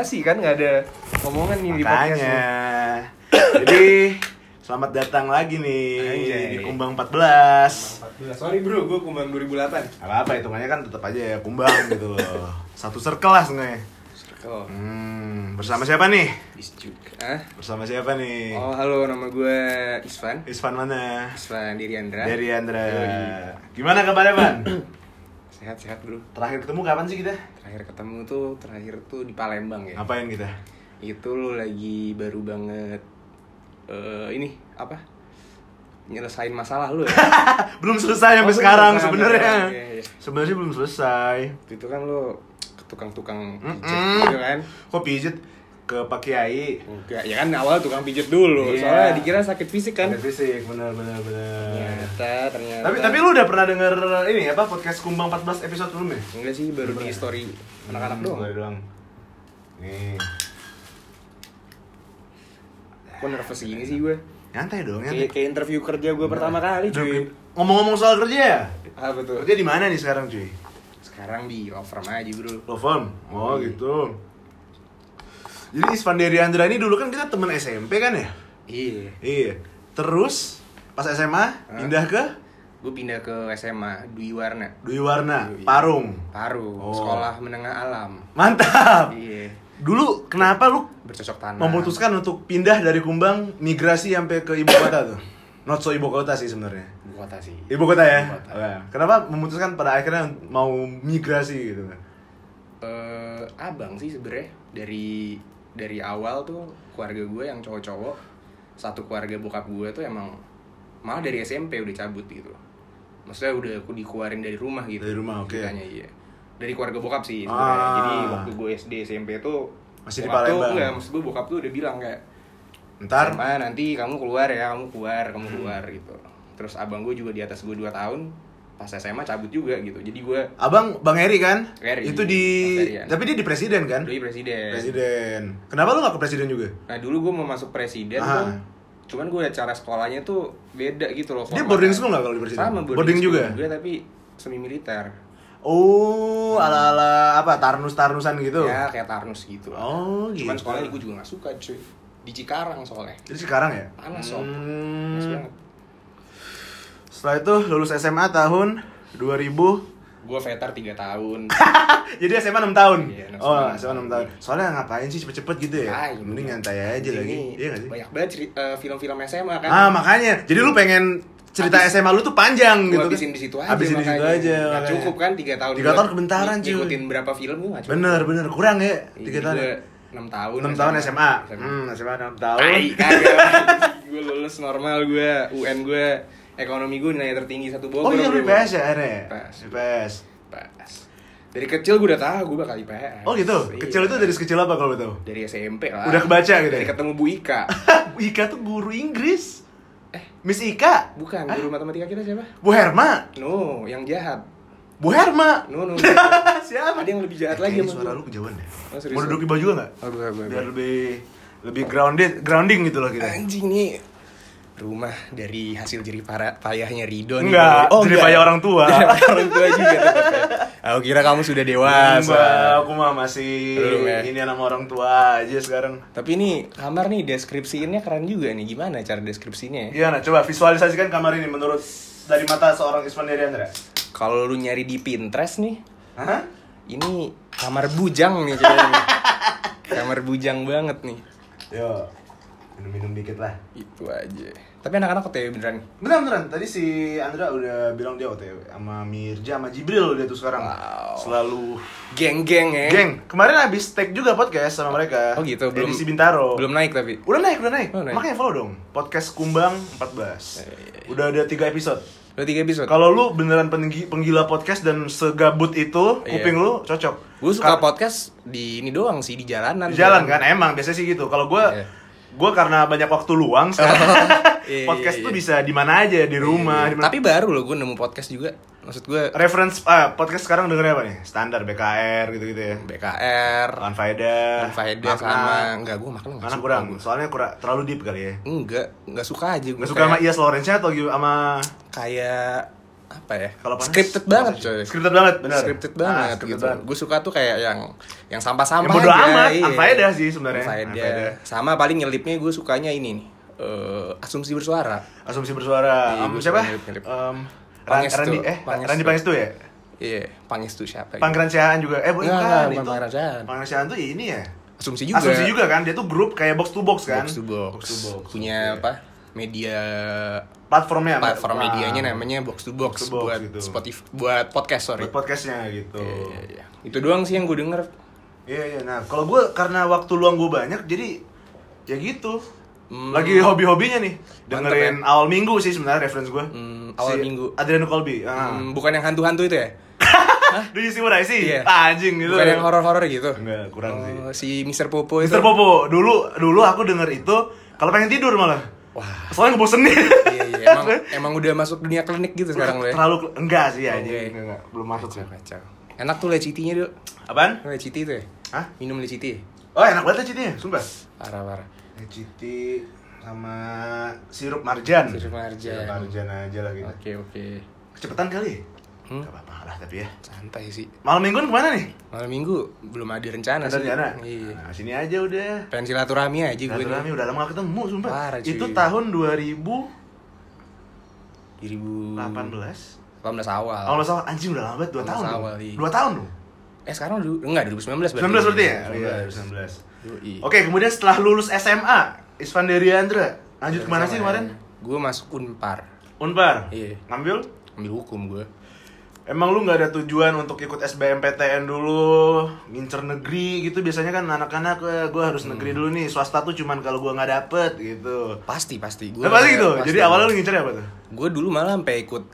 basa-basi kan nggak ada omongan nih di podcast Makanya. Jadi selamat datang lagi nih Anjay. di Kumbang 14. 14. Sorry bro, gue kumbang 2008. Apa apa hitungannya kan tetap aja ya Kumbang gitu loh. Satu circle lah sebenarnya. Circle. Hmm, bersama siapa nih? Bis juga. Ah? Bersama siapa nih? Oh halo, nama gue Isvan. Isvan mana? Isvan Diriandra. Dari Andra. Yoi. Gimana kabarnya, Ban? Sehat-sehat bro. Terakhir ketemu kapan sih kita? Terakhir ketemu tuh, terakhir tuh di Palembang ya. Ngapain kita? Itu lu lagi baru banget eh ini apa? Nyelesain masalah lu ya. belum selesai sampai Oh, sekarang sebenarnya. iya, iya. Sebenarnya belum selesai. Itu kan lu ke tukang-tukang pijet Mm-mm. gitu kan. Kok pijet ke Pak Kiai? Enggak, ya kan awal tukang pijet dulu. Iya. Soalnya dikira sakit fisik kan. Ada fisik, benar benar benar. Ternyata, ternyata. Tapi tapi lu udah pernah denger ini apa podcast Kumbang 14 episode belum ya? enggak sih baru di story anak-anak Hmm, doang. baru doang. Nih, Kok nervous gini sih gue? nyantai dong, nyantai. kayak interview kerja gue pertama kali cuy. Ngomong-ngomong soal kerja ya? Apa tuh? Kerja di mana nih sekarang, cuy? Sekarang di law firm aja bro. Law firm. Oh, Iya. gitu. Jadi Isvan Dery Andra ini dulu kan kita temen SMP kan ya? Iya. Iya. Terus pas SMA pindah ke Gue pindah ke SMA Dwi Warna. Dwi Warna, Dwi. Parung. Paru, Oh. sekolah menengah alam. Mantap. Iya. Dulu kenapa lu Bercocok tanam. memutuskan untuk pindah dari Kumbang migrasi sampai ke ibu kota tuh? Not so ibu kota sih sebenarnya. Ibu kota sih. Ibu kota ya? Ibu kota. Kenapa memutuskan pada akhirnya mau migrasi gitu? Eh, abang sih sebenernya dari dari awal tuh keluarga gue yang cowok-cowok satu keluarga bokap gue tuh emang malah dari SMP udah cabut gitu maksudnya udah aku dikeluarin dari rumah gitu Dari rumah, oke. ceritanya, iya dari keluarga bokap sih sebenarnya Ah. jadi waktu gue SD SMP tuh Masih di Palembang. enggak maksud gue bokap tuh udah bilang kayak Ntar nanti kamu keluar ya kamu keluar kamu Hmm. keluar gitu terus abang gue juga di atas gue 2 tahun pas SMA cabut juga gitu jadi gue Abang Bang Eri kan? Eri, Itu di tapi dia di presiden kan? doi presiden Presiden. Kenapa lu gak ke presiden juga? Nah dulu gue mau masuk presiden tuh Cuman gue cara sekolahnya tuh beda gitu loh Dia boarding school nggak kalau di presiden? Sama boarding, Boarding juga? tapi semi militer Oh, ala-ala apa? Tarnus-tarnusan gitu. Ya kayak Tarnus gitu Oh, gitu. Cuman sekolahnya gue juga gak suka cuy Di Cikarang soalnya Jadi sekarang ya? Panas, Sob. Hmm. Panas banget Setelah itu lulus SMA tahun 2000 Gue veter 3 tahun. Jadi SMA 6 tahun? Iya, oh, SMA SMA 6 tahun. Soalnya ngapain sih cepet-cepet gitu ya? Ah, Mending iya. nyantai aja lagi. Ini Iya gak sih? Banyak banget ceri- eh, film-film SMA kan. Ah makanya. Jadi lu pengen cerita Habis- SMA lu tuh panjang gitu kan? habisin di situ aja Habisin di situ aja makanya. cukup kan 3 tahun Tiga gua tahun kebentaran, cuy. Ngikutin berapa film gue gak cukup. Bener bener. Kurang ya Tiga tahun. ya 6 tahun 6 tahun SMA Hmm SMA 6 tahun. Tai, kagak. Gue lulus normal gue UN gue Ekonomi gue nilai tertinggi satu Oh Bogor iya lu. IPS ya akhirnya? IPS. IPS Pas Dari kecil gue udah tahu gue bakal IPS Oh gitu? Iya. Kecil itu dari sekecil apa kalau tahu? Dari SMP lah Udah kebaca gitu Dari ya? ketemu Bu Ika Ika tuh guru Inggris Eh Miss Ika bukan guru matematika kita siapa? Bu Herma No yang jahat Bu Herma No no, no. Siapa? Ada yang lebih jahat Eh, lagi suara lu kejauhan deh Oh? Mau duduk di bawah juga gak? Oh, Biar lebih lebih grounded, grounding gitu loh kita Anjing nih rumah dari hasil jerih para payahnya Rido nih. Enggak, Oh, jerih payah orang tua. Orang tua juga ya. Aku kira kamu sudah dewasa. Enggak, aku mah masih Belum ya? ini nama orang tua aja sekarang. Tapi ini kamar nih deskripsiinnya keren juga nih. Gimana cara deskripsinya? ya? Gimana? Coba visualisasikan kamar ini menurut dari mata seorang Isvan Andra. Kalau lu nyari di Pinterest nih, Hah? ini kamar bujang nih kayaknya. kamar bujang banget nih. Yo, minum-minum dikit lah. Itu aja. Tapi anak-anak OTW beneran. Beneran beneran. Tadi si Andra udah bilang dia OTW sama Mirja sama Jibril dia tuh sekarang. Wow. Selalu Geng-geng ya. Geng, kemarin habis take juga podcast sama mereka. Oh gitu, belum Edisi Bintaro. Belum naik tapi. Udah naik, udah naik. Oh, naik. Makanya follow dong. Podcast Kumbang 14. Udah ada 3 episode. Udah tiga episode. Kalau lu beneran penggi- penggila podcast dan segabut itu, Iya. kuping lu cocok. Gue suka Ka- podcast di ini doang sih di jalanan. di jalan kan emang biasanya sih gitu. Kalau gua Iya. Gua karena banyak waktu luang sekarang Iya, podcast iya, tuh iya. bisa di mana aja, di rumah, di mana. Tapi baru loh gue nemu podcast juga. Maksud gue reference ah, podcast sekarang dengerin apa nih? Standar BKR gitu-gitu ya. BKR, Lan Faedah, Faedah Makna. sama enggak gue makna enggak suka kurang? gua. Soalnya kurang terlalu deep kali ya. Enggak, enggak suka aja gue. Gak suka sama Ias Lawrence atau gitu- sama kayak apa ya Kalau panas, scripted banget panas. coy Scripted banget, benar. scripted Ah, banget scripted gitu banget. gue suka tuh kayak yang yang sampah-sampah Yang bodo amat, iya. unfaedah sih sebenarnya. Unfaedah. Unfaedah. sama paling nyelipnya gue sukanya ini nih eh, asumsi bersuara Asumsi bersuara. Iya, gua siapa? Em, Ran- Pangestu. Randy eh Pangestu. Randy Pangestu ya? iya pangestu siapa gitu. Pangeran Siahaan juga. Eh bukan, bukan itu. Pangeran Siahaan. Pangeran Siahaan tuh ya ini ya. asumsi juga Asumsi juga kan, dia tuh grup kayak box to box kan. box to box, Box to box. punya Oke. apa media Platformnya apa? platform Wah. medianya namanya box to box, Box to box buat gitu. Spotify buat podcast sorry Buat podcastnya gitu. Iya, iya, iya. itu doang sih yang gue denger Iya iya. Nah kalau gue karena waktu luang gue banyak jadi ya gitu. Hmm. Lagi hobi-hobinya nih Mantep, dengerin awal minggu sih sebenarnya reference gue. Hmm, awal minggu. Adriano Colby. Ah. Hmm, bukan yang hantu-hantu itu ya Do you see what I see? Iya. Ah, anjing gitu. bukan yang horor-horor gitu Enggak, kurang sih. Oh, si Mr. Popo itu Mister Popo, dulu dulu aku denger itu kalau pengen tidur malah. Wah Soalnya ngebosenin. iya, iya. emang emang udah masuk dunia klinik gitu sekarang lo ya Terlalu enggak sih ya, anjing. Enggak, enggak, belum masuk sih. kacau, kacau. enak tuh lecitinya dulu Apaan? leciti tuh ya Hah? minum leciti Oh, enak banget lecitinya, sumpah. parah parah Leciti sama sirup marjan. Sirup marjan. Sirup marjan aja lagi. oke oke Kecepetan kali. Hmm? Gak apa-apa lah tapi ya. santai sih Malam mingguan ke mana nih? malam minggu belum ada rencana Ada sih rencana? iya Nah, sini aja udah. pengen silaturahmi aja gue Silaturahmi udah lama gak ketemu, sumpah. Parah, cuy. Itu tahun 2018. 2018 awal Awal masa anjing udah lama banget 2 18 tahun. awal, iya. 2 tahun dong. eh sekarang dulu enggak 2019 19 berarti ya? 2019. Iya, 19. Yoi. Oke, kemudian setelah lulus SMA, Isvan Deriandra lanjut ke mana sih kemarin? gue masuk unpar Unpar. Iya. Ngambil? ambil hukum gue Emang lu nggak ada tujuan untuk ikut SBMPTN dulu, ngincer negeri gitu? Biasanya kan anak-anak gue harus Hmm. negeri dulu nih, swasta tuh cuman kalau gue nggak dapet gitu. pasti pasti gue Nah, pasti gitu. Jadi awalnya lu ngincer apa tuh? gue dulu malah sampai ikut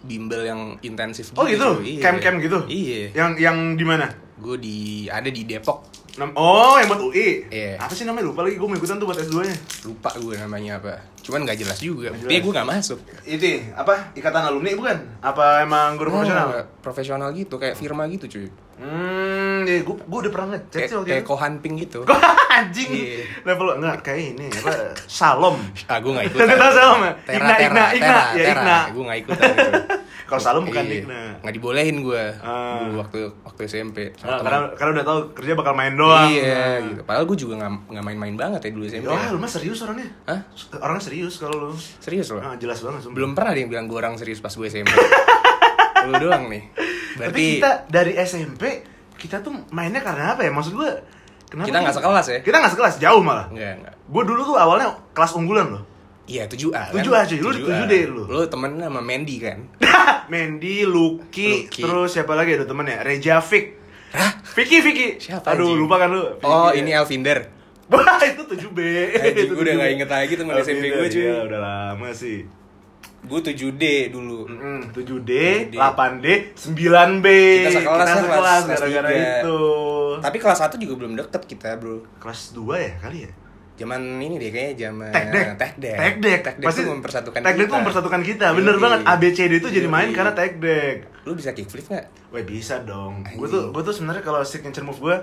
bimbel yang intensif Oh gitu, cuy. Iya. camp-camp gitu? iya Yang yang di mana? gue di ada di Depok Oh, yang buat UI. Iya. Apa sih namanya? Lupa lagi gue mau ikutan tuh buat S2-nya. lupa gue namanya apa cuman nggak jelas juga tapi gue nggak masuk Itu apa? Ikatan alumni bukan? Apa emang guru profesional? Nah, profesional gitu kayak firma gitu cuy Hmm, ya gue gue udah pernah ngecek kayak sih waktu kayak itu. kohan pink gitu Anjing. Iya. Level enggak kayak ini apa? Salom. ah gue nggak ikut tahu sama. Tera, Igna, Igna, Igna. Ya. Igna. gue nggak gitu Kalau Salom bukan Iya. Igna. nggak dibolehin gue Ah. dulu waktu waktu SMP Nah, karena karena udah tahu kerja bakal main doang. iya Nah. gitu padahal gue juga nggak nggak main-main banget ya dulu SMP Wah, lu mah serius orangnya. Hah? Orangnya serius kalau lu. serius loh Ah, jelas banget sumpah. belum pernah ada yang bilang gue orang serius pas gue SMP lu doang nih berarti Tapi kita dari SMP kita tuh mainnya karena apa ya? Maksud gue kenapa? Kita nggak sekelas ya? Kita nggak sekelas, jauh malah. enggak enggak Gue dulu tuh awalnya kelas unggulan loh. Iya 7A 7A, cuy. Lu di 7D lu. Lu temen sama Mandy kan? Mandy, Lucky, Lucky. terus siapa lagi ada temennya? Reja Fik. Hah? Vicky, Vicky. Siapa, Aduh, lupa kan lu. Oh Vicky. ini Elvinder Wah, itu 7B. Anjing, Itu gua udah 7B. nggak inget lagi temen Oh, SMP gua, cuy. iya, udah lama sih. Gue 7D dulu Mm, 7D, 7D. 8D, 9B. Kita sekelas Kita kan, sekelas kelas- kelas gara-gara itu. Tapi kelas 1 juga belum deket kita bro Kelas 2 ya kali ya? Zaman ini deh kayaknya zaman Tekdek. Tekdek Tekdek. Tekdek Pasti tuh mempersatukan Tekdek kita tuh mempersatukan kita. Bener Yoi. banget. ABCD itu jadi main karena Tekdek. Lu bisa kickflip gak? Wah, bisa dong. Gue tuh gue tuh sebenarnya kalau signature move gue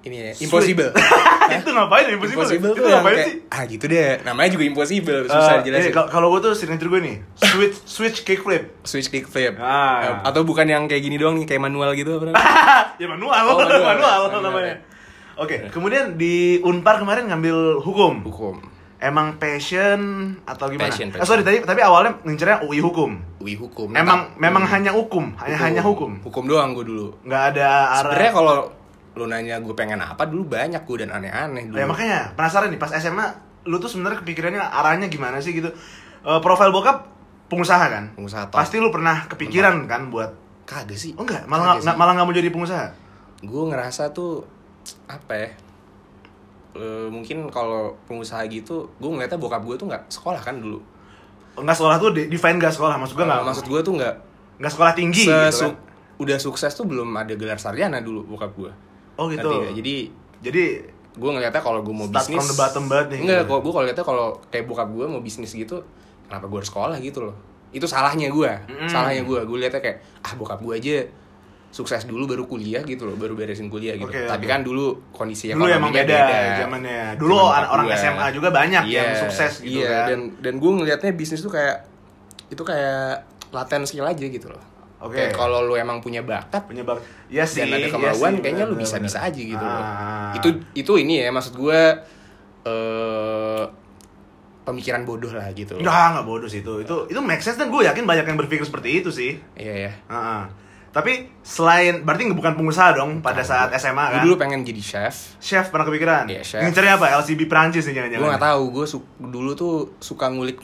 Ini ya, Sweet. impossible itu ngapain ya impossible? Impossible itu ngapain kayak, sih? ah gitu deh Namanya juga impossible, susah Eh, jelasin ini, kalau- gue tuh signature gue nih, switch switch kickflip. Switch kickflip Ah. Atau bukan yang kayak gini doang nih, kayak manual gitu apa ya manual, Oh, manual. manual, Manual, namanya. Oke, kemudian di Unpar kemarin ngambil hukum. Hukum Emang passion atau gimana? Passion, Eh, passion. sorry tadi tapi awalnya ngincernya UI hukum. UI hukum Memang Nah, memang hmm. hanya hukum, hanya hanya hukum. Hukum doang gue dulu Nggak ada arah. Sebenernya kalau lu nanya gue pengen apa dulu banyak gue dan aneh-aneh dulu Ya makanya penasaran nih pas SMA lu tuh sebenarnya kepikirannya arahnya gimana sih gitu. Eh, profil bokap pengusaha kan? Pengusaha top. Pasti lu pernah kepikiran kan buat Kagak sih Oh enggak, malah nggak- nggak malah nggak mau jadi pengusaha. Gue ngerasa tuh Apa ya Eh, mungkin kalau pengusaha gitu gue ngeliatnya bokap gue tuh nggak sekolah kan dulu Enggak sekolah tuh define enggak sekolah, maksud gua enggak. maksud gue tuh nggak enggak sekolah tinggi gitu kan. udah sukses tuh belum ada gelar sarjana dulu bokap gue Oh gitu. Nggak? jadi Jadi gue ngeliatnya kalau gue mau Start bisnis from the bottom banget nih. enggak kalau gue kalau ngeliatnya kalau kayak bokap gue mau bisnis gitu kenapa gue harus sekolah gitu loh itu salahnya gue Mm. salahnya gue gue liatnya kayak ah bokap gue aja sukses dulu baru kuliah gitu loh baru beresin kuliah gitu Oke, tapi oke. kan dulu kondisi dulu emang ekonominya beda, zamannya. Dulu Zaman orang, gua. SMA juga banyak Iya, yang sukses gitu iya, kan. dan dan gue ngelihatnya bisnis tuh kayak itu kayak laten skill aja gitu loh Oke. Kayak kalau lu emang punya bakat penyebab ya sih dan ada iya kemauan sih, kayaknya lu bisa-bisa aja gitu loh. Ah. Itu itu ini ya maksud gue eh pemikiran bodoh lah gitu. Enggak, enggak bodoh sih itu. Itu itu make sense dan gue yakin banyak yang berpikir seperti itu sih. Iya ya. Heeh. Tapi selain berarti bukan pengusaha dong pada saat SMA Gue kan? dulu pengen jadi chef. Chef pernah kepikiran? Iya, chef. Ngincernya apa? LCB Prancis nih jangan-jangan. Gue nggak tahu. Gue dulu tuh suka ngulik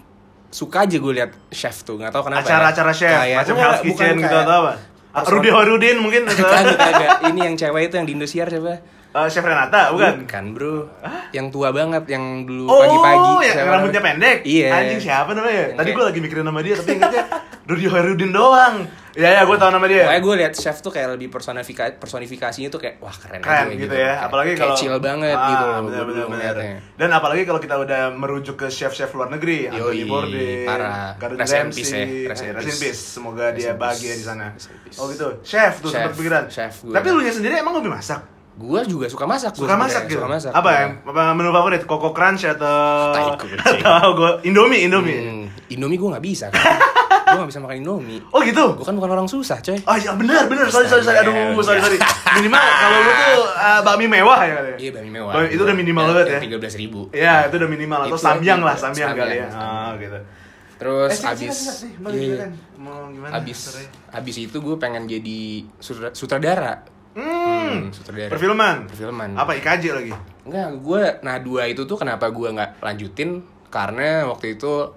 suka aja gue liat chef tuh nggak tahu kenapa ya. Acara-acara chef, Kayak- macam Hell's Kitchen gitu kayak- atau apa? Rudy Horudin mungkin atau kagak kagak ini yang cewek itu yang di Indosiar siapa Eh, Chef Renata bukan? Bukan bro Yang tua banget Yang dulu Oh, pagi-pagi yang siapa rambutnya pendek. Iya Anjing siapa namanya? Yang Tadi gue lagi mikirin nama dia tapi ingetnya Rudy Horudin doang. Ya ya, gue tahu nama dia. Pokoknya gue liat chef tuh kayak lebih personifikasi personifikasinya tuh kayak wah keren, keren aja gitu, ya. Kayak- apalagi kalau chill banget Ah, gitu loh bener, bener, bener. dan apalagi kalau kita udah merujuk ke chef chef luar negeri Anthony Yoi, Bourdain parah. Gordon Ramsay ya, rest in semoga dia bahagia di sana. Oh gitu. Chef tuh sempat pikiran. chef gua. tapi lu nya sendiri emang lebih masak? Gue juga suka masak suka masak gitu? Suka masak apa iya. yang apa menu favorit? Coco Crunch atau atau gue Indomie Indomie. Hmm, Indomie gue gak bisa kan Gue gak bisa makan Indomie oh gitu Gue kan bukan orang susah coy Oh iya benar benar sorry sorry sorry aduh sorry sorry minimal kalau lu tuh uh, bakmi mewah ya katanya. Iya bami mewah Bakmi- itu udah minimal banget ya. Tiga belas ribu Iya itu udah minimal atau samyang lah juga, samyang kali ya. Ah gitu. Terus Eh, abis iya? Mau gimana? abis Sorry. abis itu gue pengen jadi sutra- sutradara Hmm, sutradara perfilman. perfilman Apa IKJ lagi? Enggak, gue nah dua itu tuh kenapa gue nggak lanjutin karena waktu itu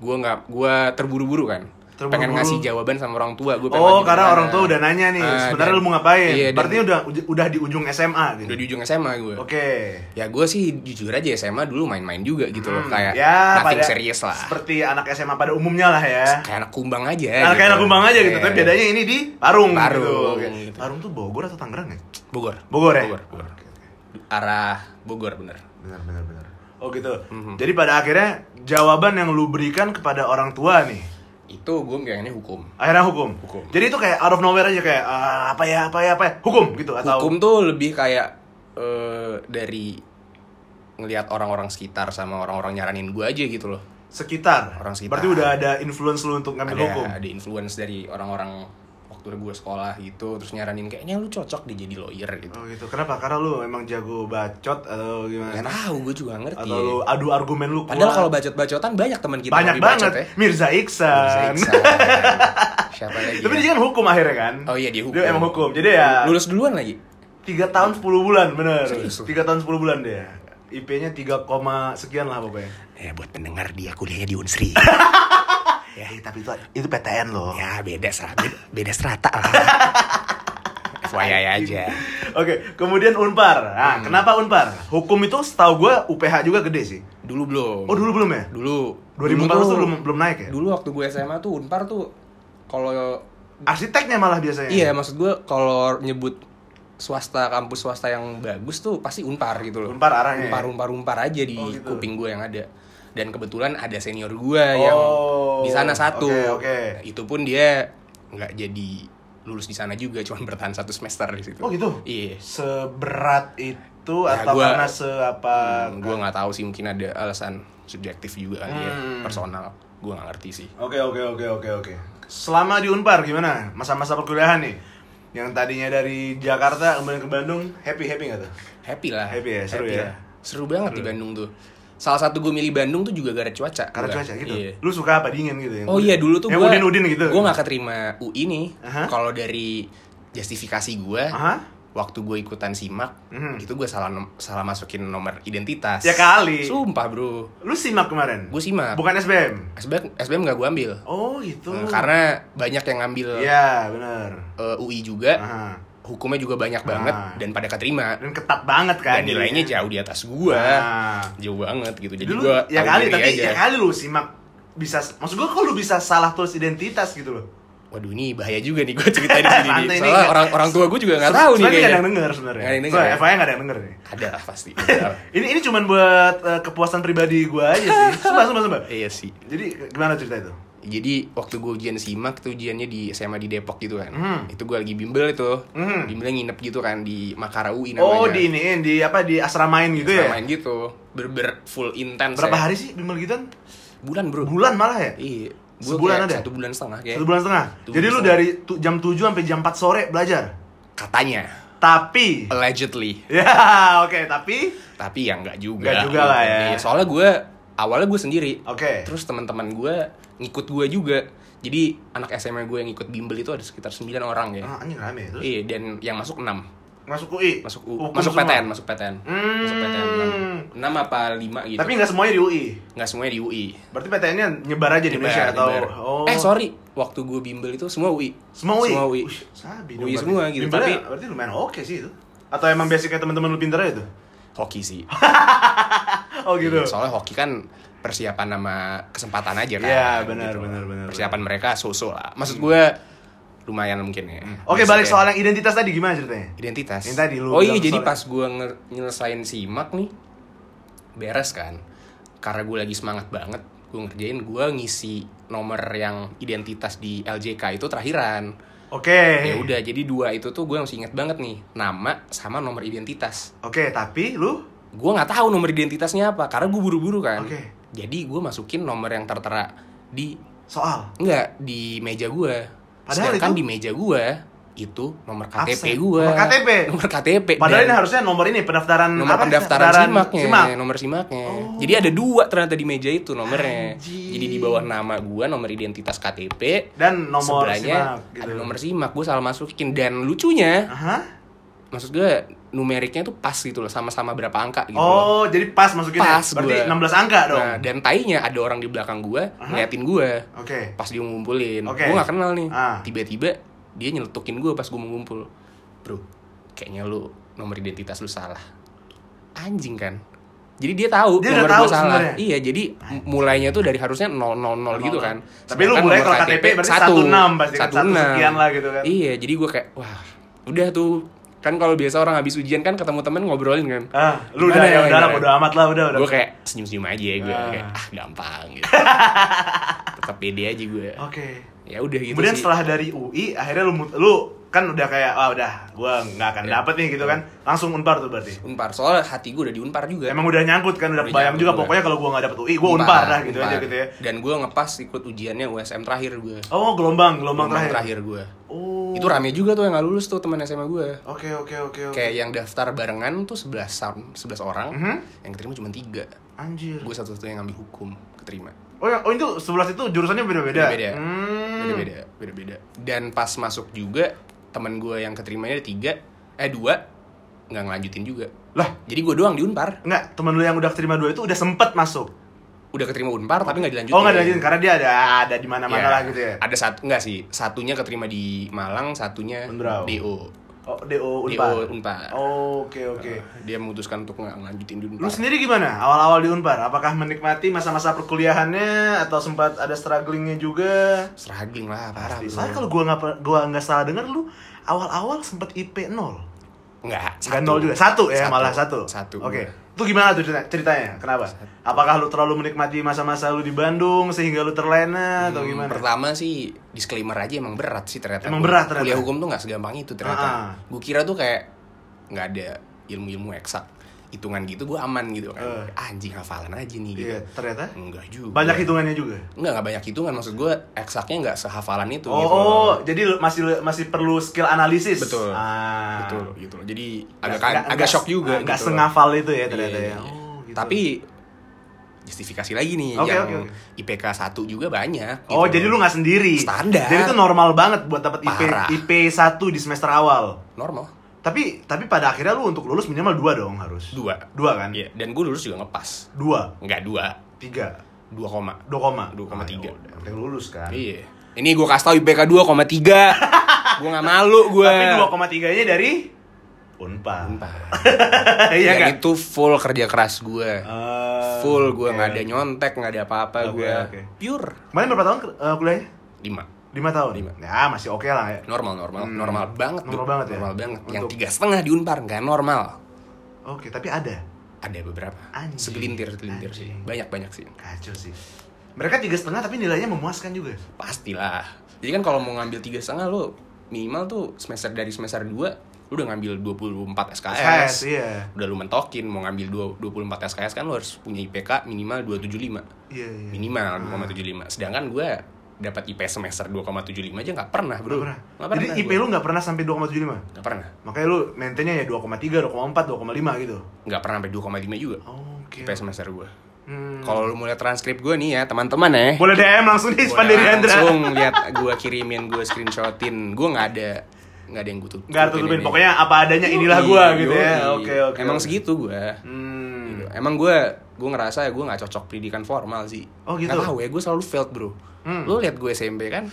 gue nggak gue terburu-buru kan Terburu-buru. pengen ngasih jawaban sama orang tua gue Oh, karena orang tua udah nanya nih, Ah, sebenarnya lu mau ngapain? iya, dan- Berarti udah udah di ujung SMA gitu. udah di ujung SMA gue Oke. ya gue sih jujur aja SMA dulu main-main juga gitu loh Hmm, kayak ya, nothing serius lah Seperti anak SMA pada umumnya lah ya. kayak anak kumbang aja Nah, kayak gitu. anak kumbang aja gitu, Iya. tapi bedanya ini di Parung, Parung, gitu. Gitu. Parung tuh Bogor atau Tangerang ya? Bogor Bogor ya? Bogor, Bogor. arah Bogor bener Benar, benar, benar. Oh gitu. Mhm. Jadi pada akhirnya jawaban yang lu berikan kepada orang tua nih, itu gue pengennya hukum akhirnya hukum. Hukum. Jadi itu kayak out of nowhere aja kayak "Ah, apa ya, apa ya, apa ya, hukum gitu atau hukum tuh lebih kayak eh, dari ngelihat orang-orang sekitar sama orang-orang nyaranin gue aja gitu loh sekitar. Orang sekitar. Berarti udah ada influence lu untuk ngambil ada hukum. ada influence dari orang-orang waktu gue sekolah gitu terus nyaranin kayaknya lu cocok deh jadi lawyer gitu Oh gitu. Kenapa? Karena lu emang jago bacot atau nggak gimana? tahu gue juga nggak ngerti Atau lu adu argumen lu kuat? padahal kalau bacot-bacotan banyak teman kita banyak banget. bacot ya Mirza Iksan. Mirza Iksan. siapa lagi Tapi ya? dia kan hukum akhirnya kan? Oh iya, dia hukum. Dia emang hukum. Jadi ya lulus duluan lagi tiga tahun 10 bulan bener tiga tahun 10 bulan dia IP-nya 3, koma sekian lah pokoknya ya buat pendengar dia kuliahnya di Unsri ya. Tapi itu itu PTN loh. Ya beda beda, beda strata lah. FYI aja. Oke kemudian Unpar. Nah Hmm. kenapa Unpar? Hukum itu setahu gue UPH juga gede sih. Dulu belum. Oh dulu belum ya? Dulu. 2014 Dulu tuh belum belum naik ya? Dulu waktu gue SMA tuh Unpar tuh kalau arsiteknya malah biasanya? Iya maksud gue kalau nyebut swasta kampus swasta yang bagus tuh pasti Unpar gitu loh. Unpar arahnya ya? Unpar Unpar Unpar aja di Oh, gitu. kuping gue yang ada dan kebetulan ada senior gue yang Oh, di sana satu oke, oke. itu pun dia nggak jadi lulus di sana juga cuma bertahan satu semester di situ oh gitu iya seberat itu Ya, atau gua- karena seapa gue nggak tahu sih mungkin ada alasan subjektif juga ya Hmm. personal gue nggak ngerti sih Oke oke oke oke oke. Selama di Unpar gimana masa-masa perkuliahan nih? Yang tadinya dari Jakarta kemudian ke Bandung, happy happy nggak tuh? happy lah Happy ya, seru ya? seru banget di Bandung tuh salah satu gue milih Bandung tuh juga gara cuaca Karena Gua- cuaca gitu. iya. Lu suka apa dingin gitu? Yang Oh iya dulu tuh yang gua udin-udin gitu. Gue gak keterima UI nih. Aha. Kalau dari justifikasi gue, Aha. waktu gue ikutan simak, Mhm. itu gue salah nom- salah masukin nomor identitas. Ya kali. Sumpah bro, Lu simak kemarin? gue simak. Bukan SBM. SBM SBM gak gue ambil. Oh gitu. Eh, karena banyak yang ngambil Iya benar. eh, UI juga, Aha. Hukumnya juga banyak banget Ah. dan pada keterima. Dan ketat banget kan. Dan nilainya jadinya. jauh di atas gue, Nah. jauh banget gitu. Jadi Dulu gue ya kali tapi ya kali lu simak bisa maksud gua kok lu bisa salah tulis identitas gitu loh. Waduh ini bahaya juga nih gue ceritain di sini. nih. Soalnya orang orang tua gue juga nggak tahu nih Sebenarnya nggak ada kayaknya. yang denger sebenarnya. Nggak ada yang denger, ya? Nggak ada yang denger nih. Ada lah pasti. ini ini cuman buat eh, kepuasan pribadi gue aja sih. Sumpah, sumpah, sumpah. iya sih. Jadi gimana cerita itu? Jadi waktu gue ujian simak tuh ujiannya di SMA di Depok gitu kan. Hmm. Itu gue lagi bimbel itu. Hmm. Bimbelnya nginep gitu kan di Makara UI namanya. Oh, di ini di apa di asramain gitu ya? Main gitu. Berber full intens Berapa ya. hari sih bimbel gitu? Bulan bro. Bulan malah ya? Iya. Gua Sebulan ada? Satu bulan setengah kayak. Satu bulan setengah. Satu Jadi bulan lu setengah. dari tu- jam 7 sampai jam 4 sore belajar. Katanya. Tapi Allegedly. ya, oke, tapi Tapi ya nggak juga. Nggak juga lah ya. Iya, Soalnya gue awalnya gue sendiri. oke. Terus teman-teman gue ngikut gue juga. Jadi anak SMA gue yang ikut bimbel itu ada sekitar 9 orang ya. Ah, anjing rame terus. Iya, dan yang masuk 6. Masuk UI. Masuk U, Hukum masuk semua. PTN, masuk PTN. Hmm. Masuk PTN 6. 6 apa 5 gitu. Tapi nggak semuanya di UI. nggak semuanya di UI. Berarti PTN-nya nyebar aja di Nyebar, Indonesia atau nyebar. oh. Eh, sorry. Waktu gue bimbel itu semua UI. Semua UI. Semua UI. Ush, sabi UI dong, semua berarti. gitu, tapi- berarti lumayan oke sih itu. Atau emang basicnya teman-teman lu pinter aja tuh? Hoki sih. Oh gitu. Iya, Soalnya hoki kan persiapan sama kesempatan aja kan. Iya, benar, benar, benar, Persiapan mereka so-so lah. Maksud gue lumayan mungkin ya. Oke, Bisa balik soal yang identitas tadi gimana ceritanya? identitas. Yang tadi lu Oh iya, jadi pas gue nyelesain simak nih beres kan. Karena gue lagi semangat banget, gue ngerjain gue ngisi nomor yang identitas di LJK itu terakhiran. Oke. Ya udah, jadi dua itu tuh gue masih inget banget nih, nama sama nomor identitas. Oke, tapi lu gue nggak tahu nomor identitasnya apa karena gue buru-buru kan Oke. jadi gue masukin nomor yang tertera di soal enggak di meja gue Padahal sedangkan itu- di meja gue itu nomor KTP gue Nomor KTP? nomor KTP Padahal Dan ini harusnya nomor ini pendaftaran nomor apa? pendaftaran simaknya Simak. nomor simaknya Oh. jadi ada dua ternyata di meja itu nomornya Anjing. jadi di bawah nama gue nomor identitas KTP Dan nomor sebelahnya simak gitu. ada nomor simak gue salah masukin dan lucunya Aha. Maksud gue numeriknya tuh pas gitu loh sama-sama berapa angka gitu loh. Oh, jadi pas masukinnya. Pas Berarti gua. 16 angka dong. Nah, dan tainya ada orang di belakang gue Aha. ngeliatin gue Oke. pas dia ngumpulin. Oke. Gue gak kenal nih. Ah. Tiba-tiba dia nyeletukin gue pas gue mau ngumpul. Bro, kayaknya lu nomor identitas lu salah. Anjing kan? Jadi dia tahu Dia nomor tahu gue salah. sebenarnya. Iya, jadi mulainya tuh dari harusnya 000 gitu kan. Tapi lu mulai kalau KTP berarti 16 pasti kan, satu sekian lah gitu kan. Iya, jadi gue kayak wah, udah tuh kan kalau biasa orang habis ujian kan ketemu temen ngobrolin kan Ah, lu udah ya ya, udah lah bodo amat lah udah udah. gue kayak senyum senyum aja gue Ah. kayak ah gampang gitu tetap pede aja gue Oke. ya udah gitu Kemudian sih setelah dari UI akhirnya lu lu kan udah kayak ah udah gua nggak akan Iya. dapet nih gitu kan. Langsung Unpar tuh berarti. unpar soalnya hati gue udah di unpar juga Emang udah nyangkut kan udah Udah juga pokoknya kalau gua nggak dapet UI gua Unpar dah gitu aja gitu ya. dan gue ngepas ikut ujiannya USM terakhir gue Oh, gelombang, gelombang, terakhir. terakhir gue Oh. Itu rame juga tuh yang gak lulus tuh teman SMA gue Oke, oke, oke, oke. kayak yang daftar barengan tuh 11 sam- 11 orang Mhm. yang keterima cuma tiga Anjir. gue satu-satunya yang ngambil hukum keterima Oh, yang, oh itu 11 itu jurusannya beda-beda. beda-beda Hmm. beda-beda beda-beda dan pas masuk juga teman gue yang keterimanya ada tiga eh dua nggak ngelanjutin juga Lah, jadi gue doang di unpar enggak, temen lu yang udah terima dua itu udah sempet masuk. Udah keterima unpar tapi nggak dilanjutin Oh, enggak dilanjutin karena dia ada ada di mana-mana Ya, lah gitu ya. ada satu enggak sih satunya keterima di Malang satunya Unbrau. DO Oh, DO DO Unpar. unpar Oh, Oke, oke. dia memutuskan untuk nggak ngelanjutin di unpar Lu sendiri gimana? Awal-awal di Unpar, apakah menikmati masa-masa perkuliahannya atau sempat ada strugglingnya juga? struggling lah parah. Soalnya kalau gua nggak gua nggak salah dengar lu awal-awal sempat IP 0. nggak Nggak nol juga. Satu ya, malah satu. satu Oke. gua. Itu gimana tuh cerita- ceritanya? Kenapa? Apakah lu terlalu menikmati masa-masa lu di Bandung sehingga lu terlena atau Hmm, gimana? Pertama sih disclaimer aja emang berat sih ternyata. Emang berat ternyata. Kuliah hukum tuh nggak segampang itu ternyata. Ah. Gue kira tuh kayak nggak ada ilmu-ilmu eksak, hitungan gitu gue aman gitu kan. Eh. Anjing hafalan aja nih gitu. Iya, ternyata Enggak juga. banyak hitungannya juga. Enggak nggak banyak hitungan maksud gue eksaknya nggak sehafalan itu. Oh, gitu. oh, jadi masih masih perlu skill analisis. Betul. Ah. Betul gitu loh. Jadi agak agak nggak- shock juga. Nggak gitu loh. sengafal itu ya ternyata Iya, ya. iya. Oh, gitu. Tapi justifikasi lagi nih Oke, yang oke, oke. IPK 1 juga banyak. Oh, gitu jadi loh. lu nggak sendiri. Standar. Jadi itu normal banget buat dapat IP. IP 1 di semester awal. normal. Tapi tapi pada akhirnya lu untuk lulus minimal dua dong harus. Dua. Dua kan? Iya, dan gue lulus juga ngepas. Dua, Enggak dua, tiga, dua koma. dua koma, 2,3. Ah, ya udah, penting lulus kan. Iya. Ini gue kasih tau IPK 2,3 Gue gak malu gue Tapi dua koma tiganya dari Unpar. Iya Yang kan? itu full kerja keras gue Ah, Full gue oke. gak ada nyontek, gak ada apa-apa Oke, gue oke. Pure Kemarin berapa tahun eh, kuliahnya? 5 Lima tahun. Lima. Ya masih oke lah ya. Normal, normal, Hmm. normal banget Normal banget ya? Normal banget Yang Untuk- tiga setengah di Unpar, gak normal Oke, tapi ada. Ada beberapa Anjing. Segelintir, segelintir sih Anjing. Banyak-banyak sih Kacau sih. Mereka tiga setengah tapi nilainya memuaskan juga. Pastilah Jadi kan kalau mau ngambil tiga setengah lo Minimal tuh semester dari semester 2 Lu udah ngambil 24 SKS, SKS, iya. udah lu mentokin mau ngambil dua- 24 SKS kan lu harus punya IPK minimal 275 Iya, iya. minimal 2,75 sedangkan gue dapat IP semester 2,75 aja nggak pernah bro Nggak pernah. Nggak pernah Jadi IP gua. lu nggak pernah sampai 2,75? nggak pernah Makanya lu maintainnya ya 2,3, 2,4, 2,5 gitu. nggak pernah sampai 2,5 juga Oke. IP semester gue Hmm. kalau lu mau lihat transkrip gue nih ya teman-teman ya Boleh DM langsung di dari Andra. langsung lihat gue kirimin gue screenshotin gue nggak ada nggak ada yang gue tutupin Nggak tutupin, pokoknya apa adanya inilah gua gitu ya. Oke, oke. emang oke. segitu gue Hmm. emang gue gue ngerasa gue nggak cocok pendidikan formal sih Oh, gitu? nggak tahu ya gue selalu failed bro Hmm. lu lihat gue SMP kan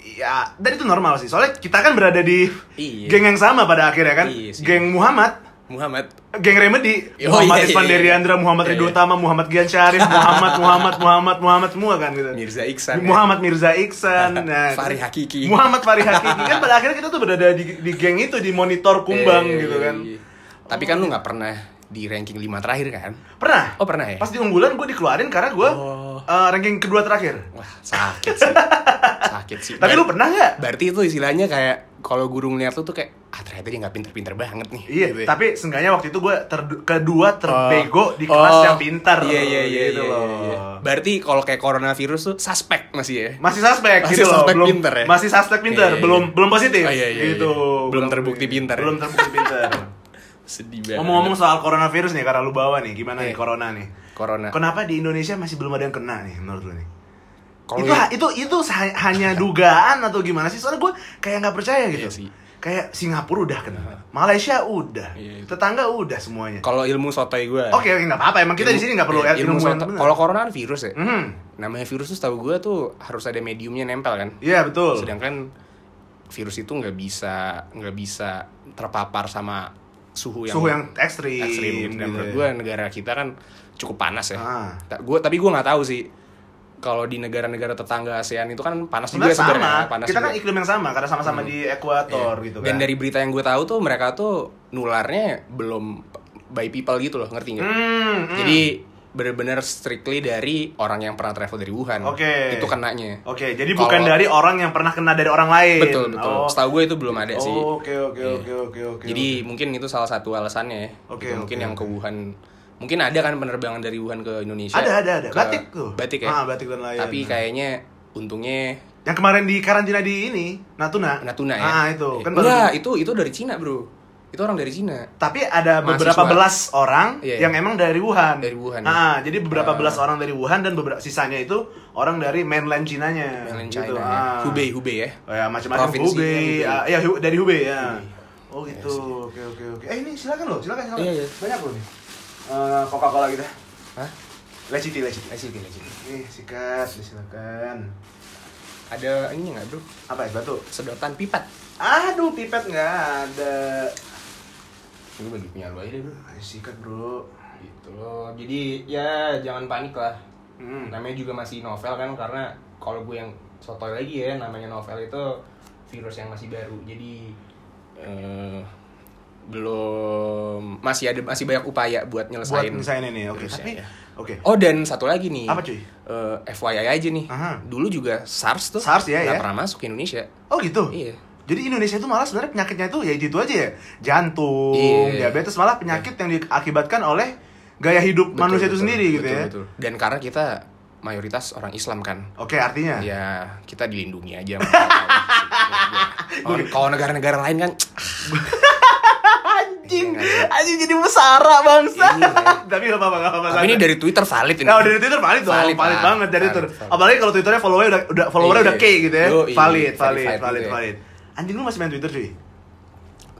Ya, dan itu normal sih. Soalnya kita kan berada di Iya. geng yang sama pada akhirnya kan. Iya sih. Geng Muhammad, Muhammad geng Remedi, Oh, Muhammad iya, Irfan iya, iya. Deriandra, Muhammad Iya, Ridho iya. Utama, Muhammad Gian Syarif, Muhammad Muhammad Muhammad Muhammad semua kan gitu. Mirza Iksan ya. Muhammad Mirza Iksan, nah, Fahri Hakiki. Muhammad Fahri Hakiki kan pada akhirnya kita tuh berada di, di geng itu di monitor kumbang Eh, gitu kan. iya. Tapi kan lu nggak pernah di ranking 5 terakhir kan? Pernah? Oh pernah ya? Pas di unggulan gue dikeluarin karena gue Oh. Ranking kedua terakhir. Wah sakit sih. sakit sih. Tapi lu pernah nggak? Berarti itu istilahnya kayak kalau guru ngeliat lu tuh kayak ah ternyata dia nggak pinter-pinter banget nih. Iya, Gitu ya. tapi seenggaknya waktu itu gue ter- kedua terbego di Oh. kelas yang pintar. Iya iya iya gitu iya, loh. iya. Berarti kalau kayak coronavirus tuh suspek masih ya. Masih suspek Masih gitu loh. suspek belum, pinter ya? Masih suspek pinter, Iya, iya, belum iya. belum positif. Oh, iya, iya, gitu. iya. Belum terbukti pinter? Belum terbukti pinter. Sedih banget. Ngomong-ngomong soal coronavirus nih, karena lu bawa nih, gimana nih Iya. corona nih? Corona. Kenapa di Indonesia masih belum ada yang kena nih menurut lu nih? Kalau itu ya- itu itu hanya dugaan atau gimana sih? Soalnya gue kayak nggak percaya gitu. Iya sih. Kayak Singapura udah kena, Malaysia udah, Iya, itu. tetangga udah semuanya. kalau ilmu sotoy gue. Oke, oke, nggak apa-apa. Emang kita di sini nggak perlu Iya, ilmu ilmu yang sotoy. Kalau corona kan virus ya. Mhm. Namanya virus tuh setahu gue tuh harus ada mediumnya nempel kan. Iya betul. Sedangkan virus itu nggak bisa nggak bisa terpapar sama suhu yang Suhu yang ekstrim. ekstrim. Dan gitu menurut ya. gue negara kita kan cukup panas ya. Ah. Gua tapi gue nggak tahu sih kalau di negara-negara tetangga ASEAN itu kan panas Sebenarnya juga sebenarnya. Panas kita juga. kan iklim yang sama karena sama-sama di ekuator Iya. gitu kan. Dan dari berita yang gue tahu tuh mereka tuh nularnya belum by people gitu loh, ngerti nggak? Hmm, hmm. Jadi bener-bener strictly dari orang yang pernah travel dari Wuhan. Oke. Itu kenanya. Oke, jadi Kalau- bukan dari orang yang pernah kena dari orang lain. Betul betul. Oh. Setahu gue itu belum ada sih. Oke, oke, Iya. oke, oke, oke. Jadi mungkin itu salah satu alasannya ya. Oke, Gitu. Mungkin oke, yang ke Wuhan. Mungkin ada kan penerbangan dari Wuhan ke Indonesia. Ada, ada, ada. Ke- Batik tuh. Batik ya. Ah, batik dan layan. Tapi kayaknya untungnya yang kemarin di karantina di ini, Natuna. Natuna ya. Ah, itu. Iya. Kan Enggak, itu itu dari Cina, Bro. Itu orang dari Cina. Tapi ada beberapa Mahasiswa. belas orang Iya, iya. yang emang dari Wuhan. Dari Wuhan, Ah, jadi beberapa Ah. belas orang dari Wuhan dan beberapa sisanya itu orang dari mainland Cina-nya. Mainland gitu. China ya. Ah. Hubei, Hubei ya. Oh ya, macam-macam Hubei. Hubei. Ah, ya, dari Hubei ya. Hubei. Oh gitu. Iya Oke, oke, oke. Eh, ini silakan loh, silakan, silakan. Iya, iya. Banyak loh nih. Eh, Coca-Cola kita. Hah? Leciti, leciti. Asyik, asyik. Nih, sikat, silakan. Ada ini nggak, Bro? Apa es batu? Sedotan pipat. Aduh, pipet nggak ada. Gue bagi punya lu aja deh, Bro. Ayo sikat, bro. Gitu loh. Jadi ya jangan panik lah. Hmm. namanya juga masih novel kan karena kalau gue yang sotoy lagi ya namanya novel itu virus yang masih baru jadi eh, belum masih ada masih banyak upaya buat Buat nyelesain ini, oke. virusnya Tapi, ya. oke. oh dan satu lagi nih Apa, cuy? Eh, FYI aja nih Aha. dulu juga SARS tuh SARS ya, nggak ya. pernah masuk ke Indonesia Oh gitu? iya Jadi Indonesia itu malah sebenarnya penyakitnya itu ya itu aja ya. Jantung, Iya. diabetes malah penyakit yang diakibatkan oleh gaya hidup Betul, manusia itu betul, sendiri gitu betul, ya. betul. dan karena kita mayoritas orang Islam kan Oke, artinya ya kita dilindungi aja kalau negara-negara lain kan anjing, Iya, anjing jadi mesara bangsa. Iya. Tapi gak apa-apa, gak apa-apa. tapi ini dari Twitter valid ini Nah, dari Twitter valid dong, valid, Valid, banget dari Valid, Twitter. valid. Apalagi kalau Twitternya followernya udah, udah followernya Iya. udah K gitu ya. Valid, valid, valid, valid. Anjing lu masih main Twitter cuy?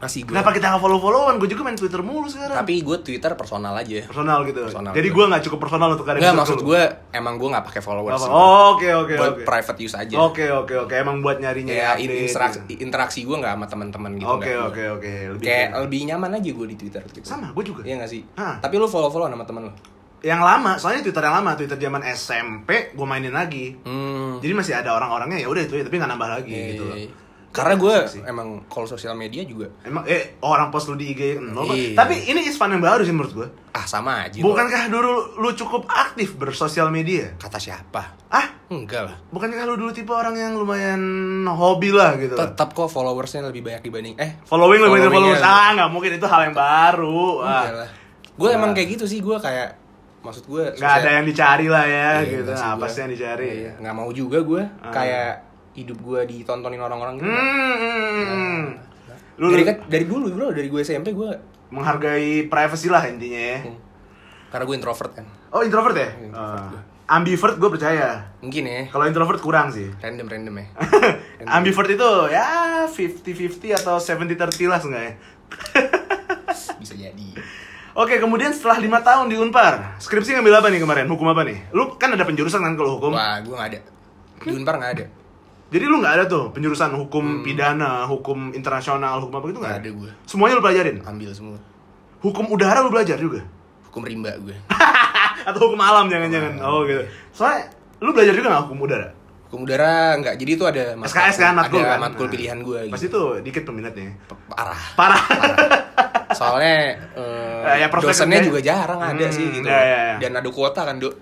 Masih gue Kenapa kita gak follow-followan? Gue juga main Twitter mulu sekarang. tapi gue Twitter personal aja personal gitu. Personal Jadi gue gak cukup personal untuk kalian. Enggak maksud gue emang gue nggak pakai followers. Oh, Oke, oke, buat oke. private use aja Oke, oke, oke. Emang buat nyarinya update in- interaksi gitu. interaksi gue nggak sama teman-teman gitu Oke, nggak. oke, oke. Kayak ke- lebih nyaman aja gue di Twitter gitu. Sama, gue juga. Iya gak sih? Hah. Tapi lu follow-follow sama temen lu? yang lama, soalnya Twitter yang lama, Twitter zaman SMP, gue mainin lagi. Hmm. Jadi masih ada orang-orangnya ya udah itu ya, tapi nggak nambah lagi Iya, gitu loh. Karena gue emang kalau sosial media juga Emang eh orang post lu di IG nol kok. Iya. Tapi ini Ispan yang baru sih menurut gue. ah sama aja. Bukankah dulu lu cukup aktif bersosial media? kata siapa? Ah, Enggak lah. bukankah lu dulu tipe orang yang lumayan hobi lah gitu? Tetap kok followersnya lebih banyak dibanding eh Following lebih dari Followingnya followers. Ah, nggak mungkin itu hal yang baru. Ah. Enggak lah. Gue emang kayak gitu sih, gue kayak maksud gue Nggak ada yang dicari lah ya Iya, gitu. sih Apa sih yang dicari? Iya, nggak mau juga gue Ah. kayak hidup gue ditontonin orang-orang gitu Hmm. Lu dari kan dari dulu bro dari gue SMP gue menghargai privacy lah intinya ya. karena gue introvert kan Oh introvert ya? Introvert Ah. ambivert gue percaya. mungkin ya Kalau introvert kurang sih. random random ya ambivert itu ya 50-50 atau 70-30 lah seenggaknya. bisa jadi Oke, kemudian setelah lima tahun di Unpar, skripsi ngambil apa nih kemarin? Hukum apa nih? Lu kan ada penjurusan kan kalau hukum? wah gue nggak ada di unpar nggak ada Jadi lu nggak ada tuh penjurusan hukum pidana, hukum internasional, hukum apa gitu nggak Hmm. Ada gue. Semuanya lu pelajarin? ambil semua Hukum udara lu belajar juga? hukum rimba gue Atau hukum alam jangan-jangan? Oh gitu. Soalnya lu belajar juga nggak hukum udara? hukum udara nggak jadi itu ada SKS kan, matkul ada kan? matkul Nah. pilihan gue Pasti gitu. tuh dikit peminatnya. parah Parah. soalnya eh, Eh, ya, dosennya juga jarang ada Hmm, sih gitu ya, ya, ya. dan ada kuota kan dok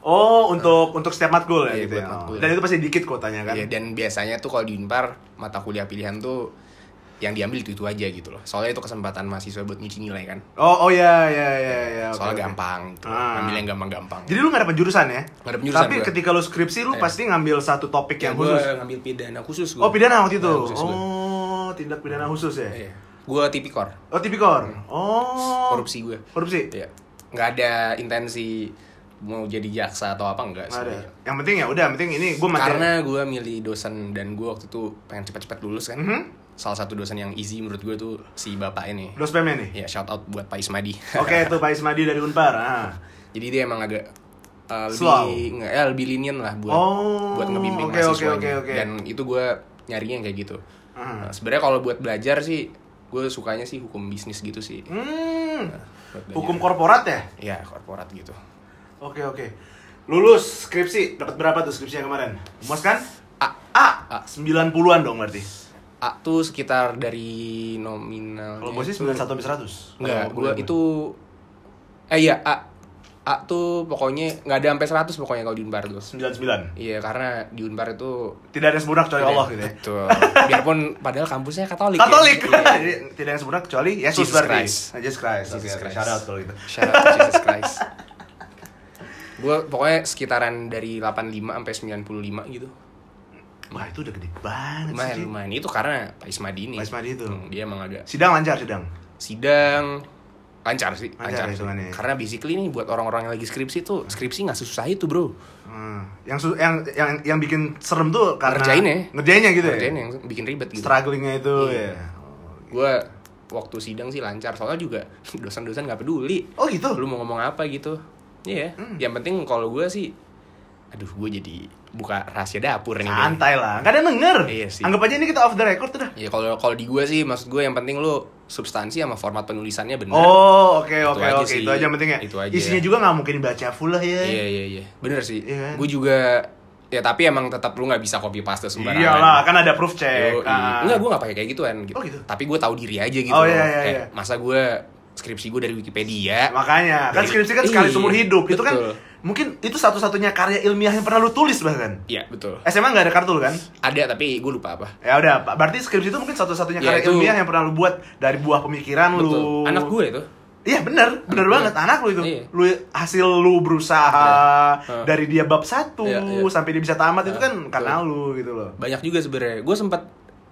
Oh, untuk untuk setiap matkul ya Iya, gitu ya. matkul. Dan itu pasti dikit kuotanya kan? Iya, dan biasanya tuh kalau di Unpar mata kuliah pilihan tuh yang diambil itu itu aja gitu loh. Soalnya itu kesempatan mahasiswa buat nyuci nilai kan. Oh, oh ya ya ya ya. Soalnya oke. gampang gitu. Ah. Ambil yang gampang-gampang. Jadi lu gak ada penjurusan ya? Nggak ada penjurusan Tapi gua. ketika lu skripsi lu Iya. pasti ngambil satu topik yang gue khusus. ngambil pidana khusus gue. Oh, pidana waktu itu. Gua. Oh, tindak pidana khusus ya? Iya. Gue tipikor. Oh, tipikor. Oh. Korupsi gue. Korupsi. Iya. Nggak ada intensi mau jadi jaksa atau apa enggak Nggak sih. ada. Yang penting ya udah, yang penting ini gue materi. Karena gue milih dosen dan gue waktu itu pengen cepat-cepat lulus kan. Mhm. Salah satu dosen yang easy menurut gue tuh si bapak ini. Dos PM nih. Ya shout out buat Pak Ismadi. Oke, itu Pak Ismadi dari Unpar. Ah. Jadi dia emang agak uh, Slow. lebih nggak ya lebih lenient lah buat Oh, buat ngebimbing oke, oke, mahasiswanya. oke, oke. Dan itu gue nyarinya yang kayak gitu. Ah. Nah, Sebenarnya kalau buat belajar sih gue sukanya sih hukum bisnis gitu sih. Hmm. Buat belajar. Hukum korporat ya? Ya korporat gitu. Oke, oke. Lulus skripsi dapat berapa tuh skripsi yang kemarin? Mas kan? A A. A. 90-an dong berarti. A tuh sekitar dari nominal. Kalau gue sih 91 sampai 100. Enggak, kuliah itu eh iya A A tuh pokoknya nggak ada sampai 100 pokoknya kalau di Unpar tuh. 99. Iya, karena di Unpar itu Tidak ada sempurna kecuali Allah gitu ya. Betul. Biarpun padahal kampusnya Katolik. Katolik. Ya. Jadi tidak ada yang sempurna kecuali Yesus Jesus berarti. Christ. Jesus Christ. Jesus oke. Christ. Shout out kalau gitu. Shout out Jesus Christ. Gue pokoknya sekitaran dari 85 sampai 95 gitu. Wah, itu udah gede banget Lumayan, sih. lumayan. Itu karena Pak Ismadi ini. Pak Ismadi itu. Hmm, dia emang agak Sidang lancar sidang. sidang lancar sih, Lancar lancar, sih. hitungannya. Karena basically nih buat orang-orang yang lagi skripsi tuh, skripsi nggak susah itu, Bro. Hmm. Yang yang yang yang bikin serem tuh karena Ngerjainnya. Ngerjainnya gitu Ngerjain ya. yang bikin ribet gitu. Strugglingnya itu Iya. ya. Gue waktu sidang sih lancar, soalnya juga dosen-dosen nggak peduli. Oh gitu. lu mau ngomong apa gitu Iya, Hmm. yang penting kalau gue sih aduh gue jadi buka rahasia dapur nih. Santai lah, gak ada denger. Iya sih. Anggap aja ini kita off the record udah. ya kalau kalau di gue sih maksud gue yang penting lu substansi sama format penulisannya bener Oh, oke oke oke. Itu aja yang penting ya. Itu aja. Isinya juga nggak mungkin dibaca full lah ya. iya iya iya bener sih Iya kan? gue juga ya tapi emang tetap lu nggak bisa copy paste sembarangan Iyalah, kan ada proof check. Yo, Ah. enggak gue nggak pakai kayak gituan gitu. Oh, gitu? tapi gue tahu diri aja gitu Oh, iya, iya, Kayak, iya. masa gue skripsi gue dari Wikipedia Makanya, kan Dari- skripsi kan sekali seumur hidup. Itu kan betul. mungkin itu satu-satunya karya ilmiah yang pernah lu tulis bahkan. iya betul SMA nggak ada kartu lu kan? ada tapi gue lupa apa Ya udah, Pak. berarti skripsi itu mungkin satu-satunya Ya, karya itu- ilmiah yang pernah lu buat dari buah pemikiran betul lu. anak gue itu Iya bener, bener gue. banget anak lu itu. Iya. Lu hasil lu berusaha Iya. dari dia bab satu Iya, iya. sampai dia bisa tamat itu Iya, kan betul. karena lu gitu loh. banyak juga sebenarnya gue sempat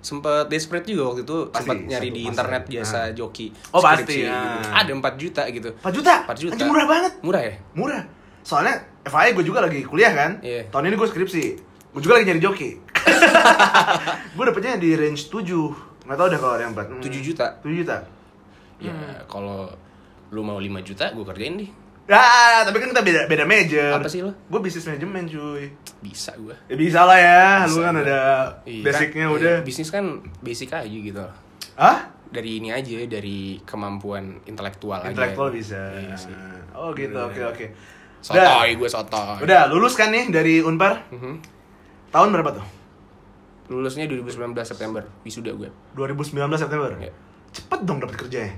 sempat desperate juga waktu itu Pasti, sempat nyari di internet jasa Ah. joki Oh, pasti, ya. gitu. ada 4 juta gitu 4 juta? 4 juta. Anjing murah banget. murah ya Murah. Soalnya FAI gue juga lagi kuliah kan. Iya. Tahun ini gue skripsi. Gue juga lagi nyari joki. gue dapetnya di range 7 Gak tau deh kalau ada yang 4 7 juta 7 juta ya Hmm. kalau lu mau 5 juta gue kerjain deh Ya, tapi kan kita beda beda major. Apa sih lo? Gue bisnis manajemen cuy. bisa gue Ya bisa lah ya, lu Bisa kan gua. ada Iya. basicnya Iya, udah. bisnis kan basic aja gitu Hah? dari ini aja dari kemampuan intelektual aja Intelektual bisa. Iya sih. Oh gitu, oke oke. sotoy gue sotoy Udah lulus kan nih dari Unpar? Mhm. Tahun berapa tuh? lulusnya 2019 September wisuda gue 2019 September. Iya. Cepet dong dapet kerjanya.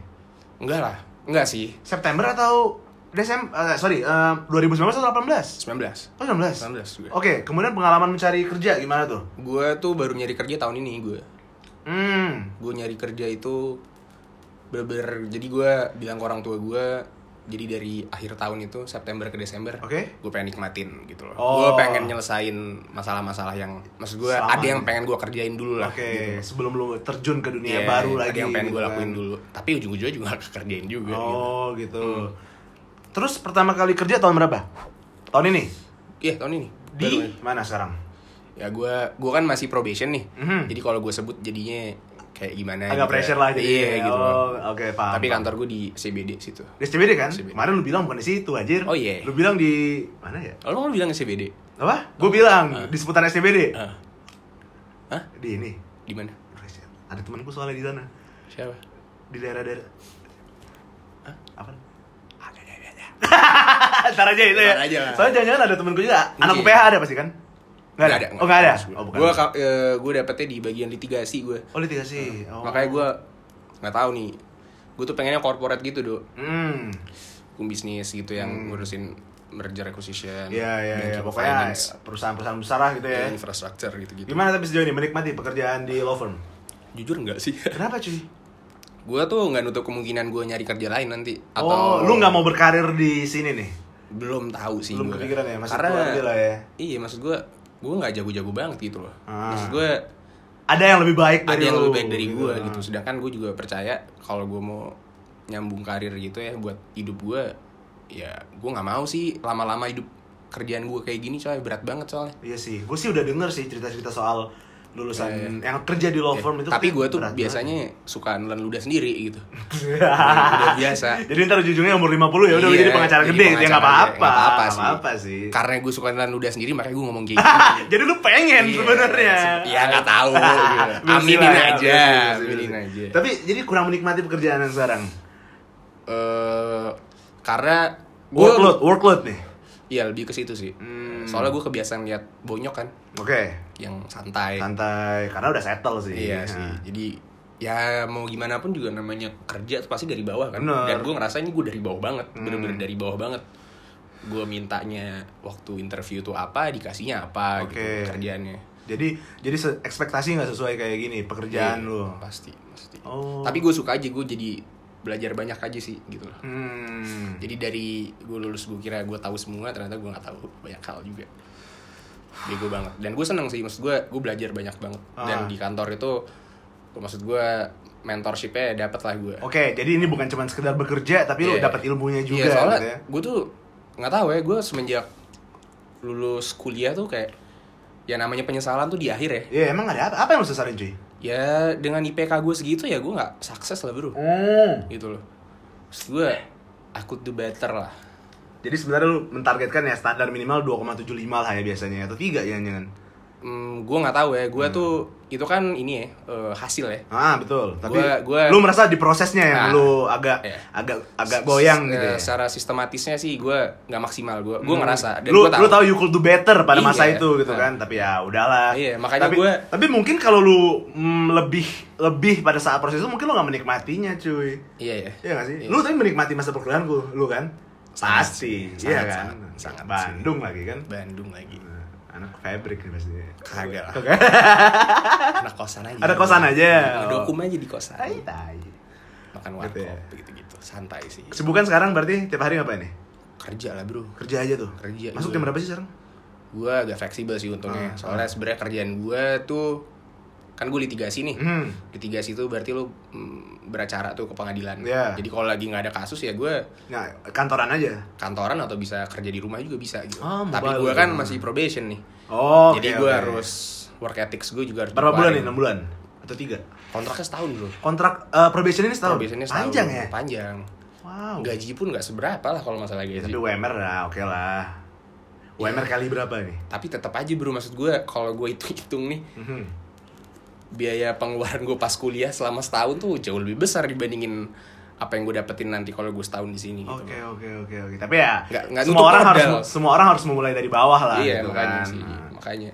enggak lah enggak sih September atau Desember? eh, sorry, eh, 2019 atau 18? 19 Oh 19. 19 gue Oke, kemudian pengalaman mencari kerja gimana tuh? gue tuh baru nyari kerja tahun ini gue Hmm. gue nyari kerja itu bener jadi gue bilang ke orang tua gue jadi dari akhir tahun itu September ke Desember Oke. gue pengen nikmatin gitu loh Oh. gue pengen nyelesain masalah-masalah yang maksud gue Selama ada yang pengen gue kerjain dulu lah Oke, gitu. sebelum lu terjun ke dunia Iya, baru ada lagi. yang pengen gue gitu lakuin kan. dulu tapi ujung-ujungnya juga kerjain juga gitu. Oh, gitu. Terus pertama kali kerja tahun berapa? Tahun ini? iya tahun ini Di Baru mana sekarang? ya gue gue kan masih probation nih Mhm. jadi kalau gue sebut jadinya kayak gimana Agak gitu. pressure lah jadi. iya gitu Oh, oke, paham. tapi kantor gue di CBD situ Di SCBD kan? SCBD. Kemarin lu bilang bukan di situ, anjir. Oh, iya. Lu bilang di mana ya? Oh, lo bilang CBD Apa? Gue bilang di seputaran SCBD. Ah. Hah? Di ini. di mana Ada temanku soalnya di sana. siapa Di daerah-daerah Hah? apa? Ntar aja itu ya. Ntar aja lah. Soalnya jangan-jangan ada temenku juga. Anak Mungkin. UPH ada pasti kan? Nggak ada. Oh, nggak ada. Oh, bukan. Gue gue dapetnya di bagian litigasi gue. Oh, litigasi. Oh. Makanya gue nggak tahu nih. Gue tuh pengennya corporate gitu do. Hmm. Hukum bisnis gitu yang ngurusin merger acquisition. Iya, iya, iya. Pokoknya perusahaan-perusahaan besar lah gitu ya. infrastructure gitu-gitu. Gimana tapi sejauh ini menikmati pekerjaan di law firm? Jujur nggak sih? Kenapa cuy? gue tuh nggak nutup kemungkinan gue nyari kerja lain nanti. Oh, lu nggak mau berkarir di sini nih? Belum tahu sih. Belum kepikiran ya? Masih Karena lah ya? Iya, maksud gue gue nggak jago-jago banget gitu loh. Ah. Maksud gue Ada yang lebih baik ada dari yang lu, lebih baik dari gue Ah. gitu sedangkan gue juga percaya kalau gue mau nyambung karir gitu ya buat hidup gue ya gue nggak mau sih lama-lama hidup kerjaan gue kayak gini coy berat banget soalnya Iya sih, gue sih udah denger sih cerita-cerita soal lulusan Iya, yang kerja di law firm itu. tapi gue tuh biasanya suka nelen ludah sendiri gitu banget. udah biasa Jadi ntar ujung-ujungnya umur 50 ya udah Iya, jadi pengacara jadi gede gitu ya pengacara nggak apa-apa. aja. Nggak apa-apa Nggak sih. apa-apa sih. karena gue suka nelen ludah sendiri makanya gue ngomong kayak gini jadi lu pengen Iya, sebenarnya. Iya nggak tahu. gitu. Aminin ya, aja, aminin aja. Tapi jadi kurang menikmati pekerjaan yang sekarang. Eh, karena Workload, workload nih. Iya lebih ke situ sih. Hmm. Soalnya gue kebiasaan lihat bonyok kan, Oke. yang santai. Santai, karena udah settle sih. Iya sih. Nah. Jadi ya mau gimana pun juga namanya kerja pasti dari bawah kan. Bener. Dan gue ngerasa ini gue dari bawah banget, Hmm. bener-bener dari bawah banget. Gue mintanya waktu interview tuh apa, dikasihnya apa Oke. gitu kerjaannya. Jadi jadi ekspektasi nggak sesuai kayak gini pekerjaan Iya, lu. Pasti, pasti. Oh. Tapi gue suka aja gue jadi belajar banyak aja sih gitu loh. Hmm. Jadi dari gue lulus gue kira gue tahu semua ternyata gue nggak tahu banyak hal juga. Bego banget. Dan gue seneng sih maksud gue gue belajar banyak banget. Dan Ah. di kantor itu maksud gue mentorshipnya dapet lah gue. Oke, jadi ini bukan cuma sekedar bekerja tapi lu Iya. dapat ilmunya juga Iya soalnya gitu ya. gue tuh nggak tahu ya gue semenjak lulus kuliah tuh kayak ya namanya penyesalan tuh di akhir ya. Iya, emang ada apa? Apa yang lu sesalin, cuy? Ya dengan IPK gue segitu ya gue nggak sukses lah bro. Hmm. Gitu loh. Maksud gue I could do better lah. Jadi sebenarnya lu mentargetkan ya standar minimal 2,75 lah ya biasanya atau 3 ya jangan. Hmm, gue nggak tahu ya. Gue tuh itu kan ini ya eh, hasil ya. Ah, betul. Tapi Gua- gua- lu merasa di prosesnya yang Nah, lu agak iya. agak agak goyang S- gitu eh, ya. Secara sistematisnya sih gue nggak maksimal. Gue gue Hmm. ngerasa dan lu gue tahu. lu tahu you could do better pada masa Iya. itu gitu Nah. kan tapi ya udahlah Iya, makanya tapi, gua- tapi mungkin kalau lu mm, lebih lebih pada saat proses itu mungkin lu nggak menikmatinya cuy Iya ya. Iya gak sih? Iya. Lu tapi menikmati masa perkuliahan lu, lu kan? Sangat Pasti, sih. iya Sangat, kan? sangat, sangat Bandung lagi kan? Bandung lagi. Anak fabric nih pasti. Kagak lah. Kagak. Anak kosan aja. Ada kosan aja? Dokum aja di kosan. Tai, tai. Makan Gitu warkop ya. gitu-gitu. Santai sih. Kesibukan sekarang berarti tiap hari ngapain nih? Kerja lah bro. Kerja aja tuh. Kerja, Masuk jam berapa sih sekarang? Gue agak fleksibel sih untungnya. Ah, Soalnya sebenarnya kerjaan gue tuh kan gue litigasi nih. Hmm. Litigasi itu berarti lu mm, beracara tuh ke pengadilan. Iya. Jadi kalau lagi nggak ada kasus ya gue Nah, kantoran aja. kantoran atau bisa kerja di rumah juga bisa gitu. Oh, Tapi gue kan masih probation nih. Oh, Jadi oke, gue oke. harus work ethics gue juga harus Berapa bulan nih? 6 bulan? Atau 3? Kontraknya setahun bro. Kontrak eh, probation ini setahun? Probationnya setahun. Panjang ya? Panjang. Wow. Gaji pun nggak seberapa lah kalau masalah Ya, gaji. tapi UMR lah, oke lah. UMR Iya. kali berapa nih? Tapi tetap aja bro maksud gue kalau gue hitung-hitung nih Mhm. Biaya pengeluaran gue pas kuliah selama setahun tuh jauh lebih besar dibandingin apa yang gue dapetin nanti kalau gue setahun di sini gitu. Oke oke oke oke. Tapi ya Nggak- nggak semua orang harus semua orang harus memulai dari bawah lah. iya gitu makanya kan. sih Nah, makanya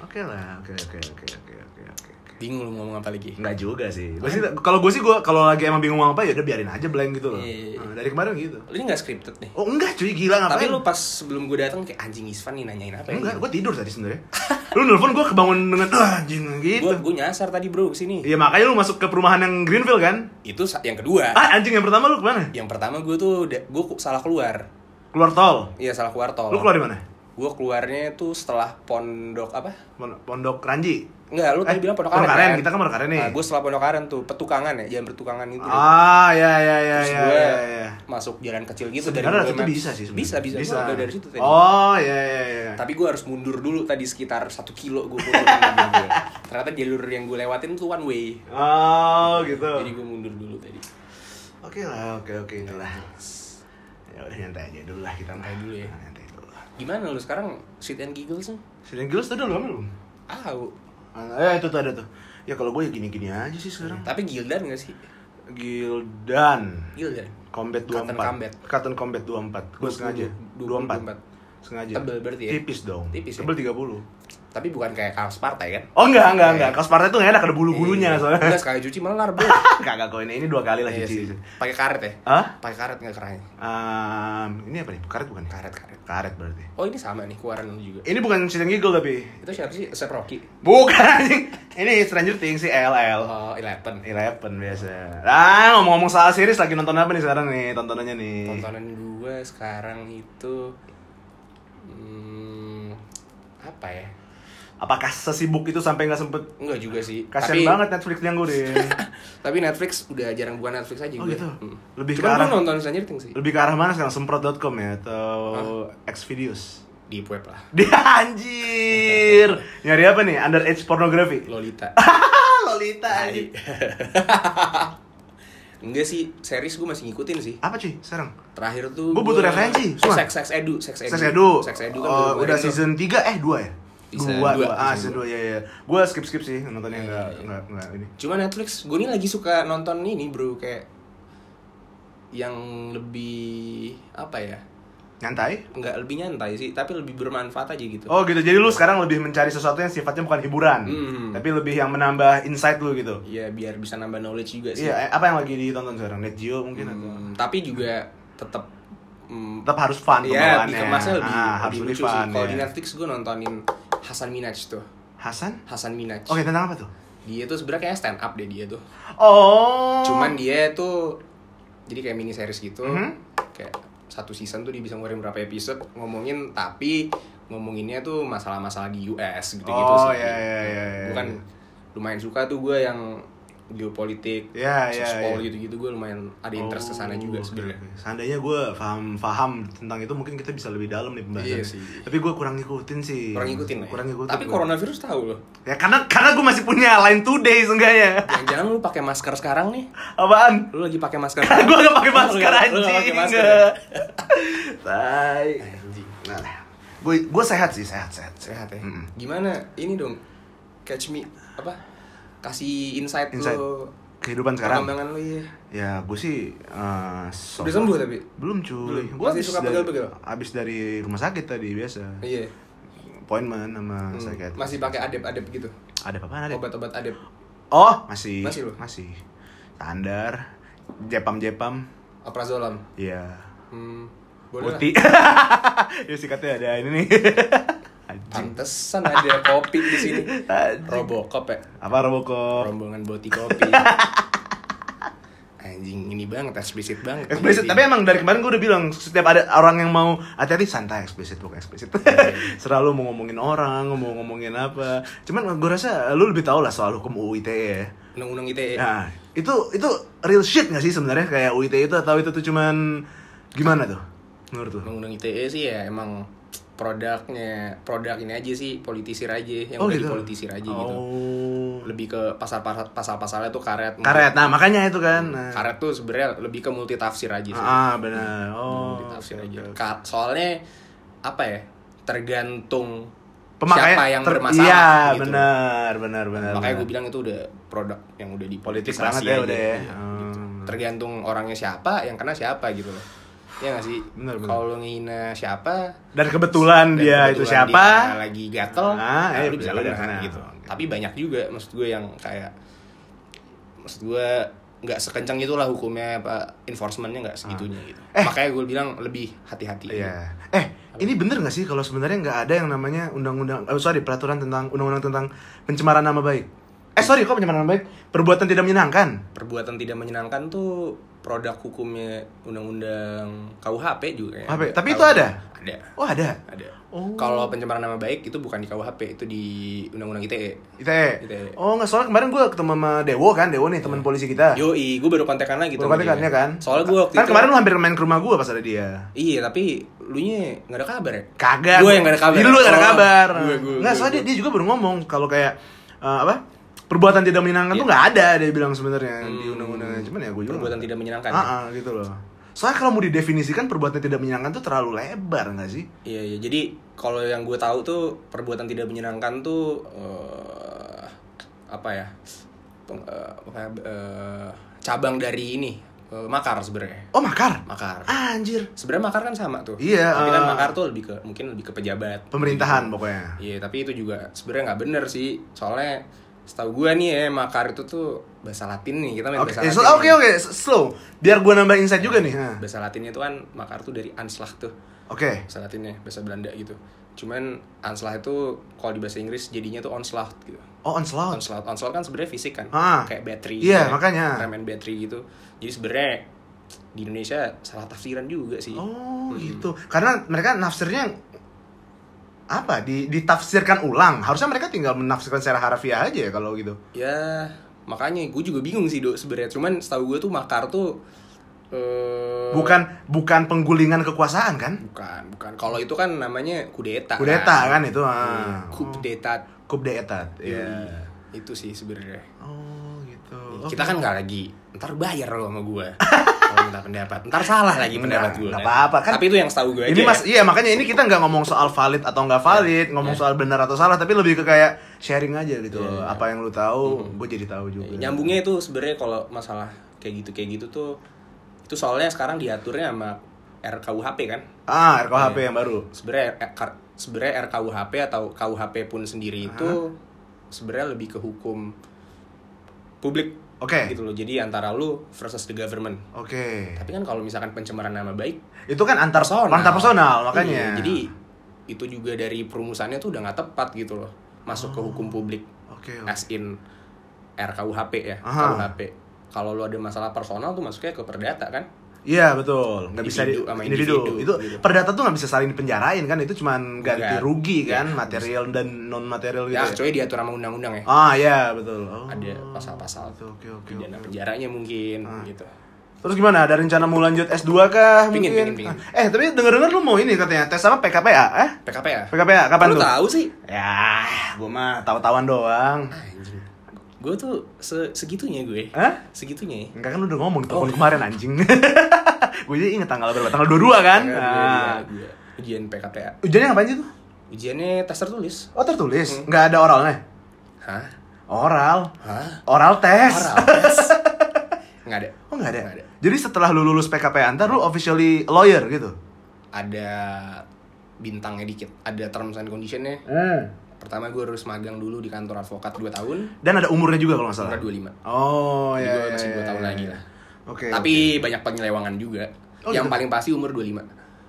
Oke lah, oke oke oke oke oke oke. bingung lu ngomong apa lagi Enggak juga sih. Gua sih kalau gue sih gue kalau lagi emang bingung mau apa ya udah biarin aja blank gitu loh. Iya. Nah, dari kemarin gitu. lu ini nggak scripted nih Oh enggak cuy gila ngapain? tapi lu pas sebelum gue datang kayak anjing Isvan nih nanyain apa ya enggak, gue tidur tadi sebenarnya. Lu nelfon gue kebangun dengan "Ah, anjing gitu. gue gue nyasar tadi bro ke sini Iya makanya lu masuk ke perumahan yang Greenville kan? itu yang kedua Ah anjing yang pertama lu ke mana? yang pertama gue tuh gue salah keluar Keluar tol. iya salah keluar tol Lu keluar di mana? Gue keluarnya tuh setelah pondok apa Pon- Pondok Ranji. Enggak, lu tadi Eh, bilang pondok Pondok aren, Aren, kan? kita kan Pondok Aren nih. Nah, gue setelah pondok aren tuh, petukangan ya, jalan pertukangan itu. deh. Ah ya ya ya Terus ya gue ya. ya. masuk jalan kecil gitu Sebenarnya Google itu bisa sih sebenarnya. Bisa, bisa. Bisa. Gue dari situ tadi. Oh ya ya ya. Tapi gue harus mundur dulu tadi sekitar satu kilo gue mundur. Ternyata jalur yang gue lewatin tuh one way. Oh gitu. Jadi gue mundur dulu tadi. Oke lah, oke oke itulah. Ya udah nyantai aja dulu lah kita. Nyantai dulu ya. Gimana lu sekarang sit and giggles nih? Sedang Gilles tadi belum belum? Tahu. Eh itu tuh ada tuh. Ya kalau gue ya gini-gini aja sih sekarang. Tapi Gildan gak sih? Gildan. Gildan. Combat 24. Cotton Combat. Cotton Combat 24. Gue sengaja. 24. 24. Sengaja. Tebel berarti ya? Tipis dong. Tipis ya? Tebel 30. Tapi bukan kayak kaos partai kan? Oh enggak, enggak, Iya. enggak. Kaos partai tuh enak ada bulu-bulunya Iya. soalnya. Enggak sekali cuci melar, Bro. Kagak kok ini ini dua kali lah Iya cuci. Pakai karet ya? Hah? Pakai karet nggak kerahnya? Um, ini apa nih? Karet bukan? Karet, karet. Karet berarti. Oh ini sama nih keluaran lu juga. Ini bukan and Giggle tapi. Itu siapa sih? Sep Rocky. Bukan. Ini Stranger Things sih LL. Oh, Eleven. Eleven biasa. Ah, ngomong-ngomong soal series lagi nonton apa nih sekarang nih tontonannya nih? Tontonan gue sekarang itu hmm, apa ya? Apakah sesibuk itu sampai nggak sempet Enggak juga sih. kasian tapi, banget Netflix yang gue deh. Tapi Netflix udah jarang bukan Netflix aja Oh, gue. gitu? Hmm. Lebih ke Cuman gue arah- nonton Stranger Things sih. Lebih ke arah mana sekarang? Semprot.com ya atau Xvideos? Di web lah. Dia anjir. Nyari apa nih? Underage pornografi. Lolita. Lolita anjing. Enggak sih, series gue masih ngikutin sih. Apa cuy sekarang? Terakhir tuh Gua butuh referensi, sumpah. Sex Sex Edu, Sex Edu. Sex Edu. Sex Edu kan Oh, baru udah kemarin tuh. season 3 eh 2 ya? Season dua, dua, dua. Ah, season season 2 ya ya. Gua skip-skip sih nontonnya Iya, enggak iya. enggak enggak ini. Cuma Netflix, gue nih lagi suka nonton ini bro kayak yang lebih apa ya? Nyantai? Nggak lebih nyantai sih, tapi lebih bermanfaat aja gitu. Oh gitu, jadi lu sekarang lebih mencari sesuatu yang sifatnya bukan hiburan Hmm. Tapi lebih yang menambah insight lu gitu Iya biar bisa nambah knowledge juga sih. Iya, eh, apa yang lagi ditonton sekarang? Net Geo mungkin atau? Hmm, tapi juga tetap mm, Tetap harus fun Iya, pembawaannya dikemasnya lebih, Ah, lebih harus lucu lebih sih. fun Kalau ya. di Netflix gue nontonin Hasan Minaj tuh. Hasan? Hasan Minaj. Oke, tentang apa tuh? Dia tuh sebenarnya kayak stand up deh dia tuh. Oh Cuman dia tuh jadi kayak mini series gitu. Mhm. Kayak satu season tuh dia bisa ngeluarin berapa episode ngomongin tapi ngomonginnya tuh masalah-masalah di US gitu-gitu Oh, sih. iya, iya, iya, iya. Bukan lumayan suka tuh gue yang geopolitik, Iya, iya, sospol iya. gitu-gitu gue lumayan ada interest ke sana juga Oh, sebenarnya. oke, oke. Seandainya gue paham paham tentang itu mungkin kita bisa lebih dalam nih pembahasannya. Iya sih. Tapi gue kurang ngikutin sih. Kurang ngikutin ya. Kurang ngikutin. Tapi gua. coronavirus tahu loh. Ya karena karena gue masih punya line today seenggaknya. Jangan-jangan lu pakai masker sekarang nih. Apaan? Lu lagi pakai masker. gue gak pakai masker nggak- anjing. Tai. Nah, gue gue sehat sih, sehat, sehat, Sehat ya. Mm-mm. Gimana ini dong? Catch me apa? Kasih insight, Insight. lu. Kehidupan sekarang. Perkembangan lu ya. Ya, gue sih eh, so- Udah sembuh tapi? Belum cuy. Gue Masih suka pegel-pegel? habis dari rumah sakit tadi biasa. Iya. Appointment sama Hmm, psikiater. Masih pakai adep-adep gitu. Ada apa ada? Obat-obat adep. Oh, masih. Masih lu? Masih. Standar. Jepam-jepam. Aprazolam. Iya. Hmm. Boleh Putih. ya sikatnya ada ini nih. Pantesan ada kopi di sini. Robocop ya. Apa Robocop? Rombongan boti kopi. Anjing ini banget eksplisit banget. Eksplisit, tapi emang dari kemarin gue udah bilang setiap ada orang yang mau hati-hati santai eksplisit bukan eksplisit. Selalu mau ngomongin orang, mau ngomongin apa. Cuman gue rasa lu lebih tahu lah soal hukum UU ITE ya. Undang-undang ITE. Nah, itu itu real shit gak sih sebenarnya kayak UU ITE itu atau itu tuh cuman gimana tuh menurut lu? Undang-undang ITE sih ya emang produknya produk ini aja sih politisir aja yang Oh, udah gitu? dipolitisir aja gitu. Oh. Lebih ke pasal-pasal pasal-pasalnya tuh karet. Karet. Nah, makanya itu kan. Nah. Karet tuh sebenarnya lebih ke multi tafsir aja sih. Ah, benar. Oh. multi tafsir aja. Ka- soalnya apa ya? Tergantung Pemakaian siapa yang ter- bermasalah Iya, gitu. benar, benar, benar. Makanya gue bilang itu udah produk yang udah Politik dipolitisasi banget ya udah ya. iya, Hmm. gitu. Tergantung orangnya siapa, yang kena siapa gitu loh. Ya gak sih? Benar, benar. Kalau ngehina siapa, dan kebetulan dan dia itu kebetulan siapa? dia lagi gatel, Ah, nah, lu bisa kena kena. gitu. Tapi banyak juga maksud gue yang kayak maksud gue nggak sekencang itulah hukumnya apa enforcementnya nggak segitunya gitu. Eh. Makanya gue bilang lebih hati-hati. Iya. Eh, ini bener nggak sih kalau sebenarnya nggak ada yang namanya undang-undang, oh, sorry peraturan tentang undang-undang tentang pencemaran nama baik? Eh sorry, kok pencemaran nama baik? Perbuatan tidak menyenangkan. perbuatan tidak menyenangkan tuh produk hukumnya undang-undang KUHP juga ya. KUHP. Tapi itu ada? Ada. Oh ada. Ada. Oh. Kalau pencemaran nama baik itu bukan di KUHP, itu di undang-undang ITE. ITE. ITE. Oh nggak soalnya kemarin gue ketemu sama Dewo kan, Dewo nih teman polisi kita. Yoi, gue baru kontekan lagi Baru kontekan, ya kan? Soalnya gue waktu kan itu kemarin lu hampir main ke rumah gue pas ada dia. Iya, tapi lu nya nggak ada kabar ya? Kagak. Gue yang gak ada kabar. Jadi lu gak ada Oh, kabar. gue, gue, Nggak, soalnya dia, gue. dia juga baru ngomong kalau kayak eh, apa? Perbuatan tidak menyenangkan Iya. tuh nggak ada dia bilang sebenarnya di Hmm. undang-undangnya. Cuman ya gue juga. Perbuatan tidak menyenangkan. Ah, ah, gitu loh. Soalnya kalau mau didefinisikan perbuatan tidak menyenangkan tuh terlalu lebar nggak sih? Iya, iya. Jadi kalau yang gue tahu tuh perbuatan tidak menyenangkan tuh eh, apa ya? Peng- eh, apa ya, eh, cabang dari ini makar sebenarnya. Oh makar? Makar. Anjir. Sebenarnya makar kan sama tuh. Iya, Tapi kan makar tuh lebih ke mungkin lebih ke pejabat. Pemerintahan Gitu. pokoknya. Iya, tapi itu juga sebenarnya nggak bener sih. Soalnya setahu gue nih ya makar itu tuh bahasa Latin nih. Kita main Oke, bahasa Latin. oke oke, slow. Biar gue nambah insight juga nih. Bahasa Latinnya itu kan makar tuh dari anslag tuh. Oke. Bahasa Latinnya, bahasa Belanda gitu. Cuman anslag itu kalau di bahasa Inggris jadinya tuh onslaught gitu. Oh onslaught. Onslaught, onslaught kan sebenarnya fisik kan, Ah. kayak battery. Iya, kayak makanya. Rem and battery gitu. Jadi sebenarnya di Indonesia salah tafsiran juga sih. Oh Hmm. gitu. Karena mereka nafsirnya apa? Di ditafsirkan ulang. Harusnya mereka tinggal menafsirkan secara harfiah aja ya kalau gitu. Ya makanya gue juga bingung sih dok sebenarnya. Cuman setahu gue tuh makar tuh eh Bukan bukan penggulingan kekuasaan kan? bukan bukan. Kalau itu kan namanya kudeta. Kudeta kan itu. Hmm, Ah. Kudeta. Coup d'etat. Iya. Itu sih sebenarnya. Oh gitu. Kita kan nggak lagi ntar bayar lo sama gue kalau minta pendapat ntar salah lagi pendapat gue nggak apa-apa, kan. tapi itu yang setahu gue aja Ini mas, ya. iya makanya ini kita nggak ngomong soal valid atau nggak valid, ngomong Iya. soal benar atau salah, tapi lebih ke kayak sharing aja gitu. Iya, loh. iya. Apa yang lu tahu, Mhm. gue jadi tahu juga. nyambungnya itu sebenarnya kalau masalah kayak gitu kayak gitu tuh itu soalnya sekarang diaturnya sama RKUHP kan Ah, RKUHP Iya. yang baru. sebenarnya eh, sebenarnya RKUHP atau KUHP pun sendiri itu sebenarnya lebih ke hukum publik Oke. gitu loh jadi antara lu versus the government Oke. tapi kan kalau misalkan pencemaran nama baik Itu kan antar personal. antar personal makanya. Iya, jadi itu juga dari perumusannya tuh udah nggak tepat gitu loh masuk ke hukum publik Oke. oke. as in RKUHP ya Aha. KUHP kalau lu ada masalah personal tuh masuknya ke perdata kan Iya betul, nggak bisa di, Individu sama individu. individu, Itu gitu. perdata tuh nggak bisa saling dipenjarain kan? Itu cuman ganti Enggak. rugi kan, Iya, material dan non material gitu. ya ya? kecuali diatur sama undang-undang ya Ah iya betul. Oh. ada pasal-pasal Oke oke oke. pidana penjaranya mungkin Ah. gitu Terus gimana? Ada rencana mau lanjut S2 kah Pingin, mungkin? pingin, pingin. Ah, Eh, tapi denger-denger lu mau ini katanya tes apa PKPA? Eh? PKP ya PKPA kapan lu tuh? tahu sih Ya, gua mah tahu-tahuan doang. anjing gue tuh se- segitunya gue Hah? segitunya ya Enggak kan lu udah ngomong Oh. kemarin anjing. gue jadi inget tanggal berapa? Tanggal 22 kan? Gue- Nah. ujian PKPA Ujiannya ngapain sih tuh? ujiannya tes tertulis Oh tertulis, Hmm. nggak ada oralnya? hah Oral, hah oral tes. Oral tes. nggak ada Oh nggak ada. Nggak ada. Jadi setelah lu lulus PKP antar lu officially lawyer gitu. ada bintangnya dikit ada terms and conditionnya pertama gue harus magang dulu di kantor advokat 2 tahun Dan ada umurnya juga kalau nggak salah. umur 25 Oh iya. gue iya, masih 2 iya, tahun iya. lagi lah Oke. tapi banyak penyelewangan juga Oh, yang gitu? paling pasti umur 25 oke.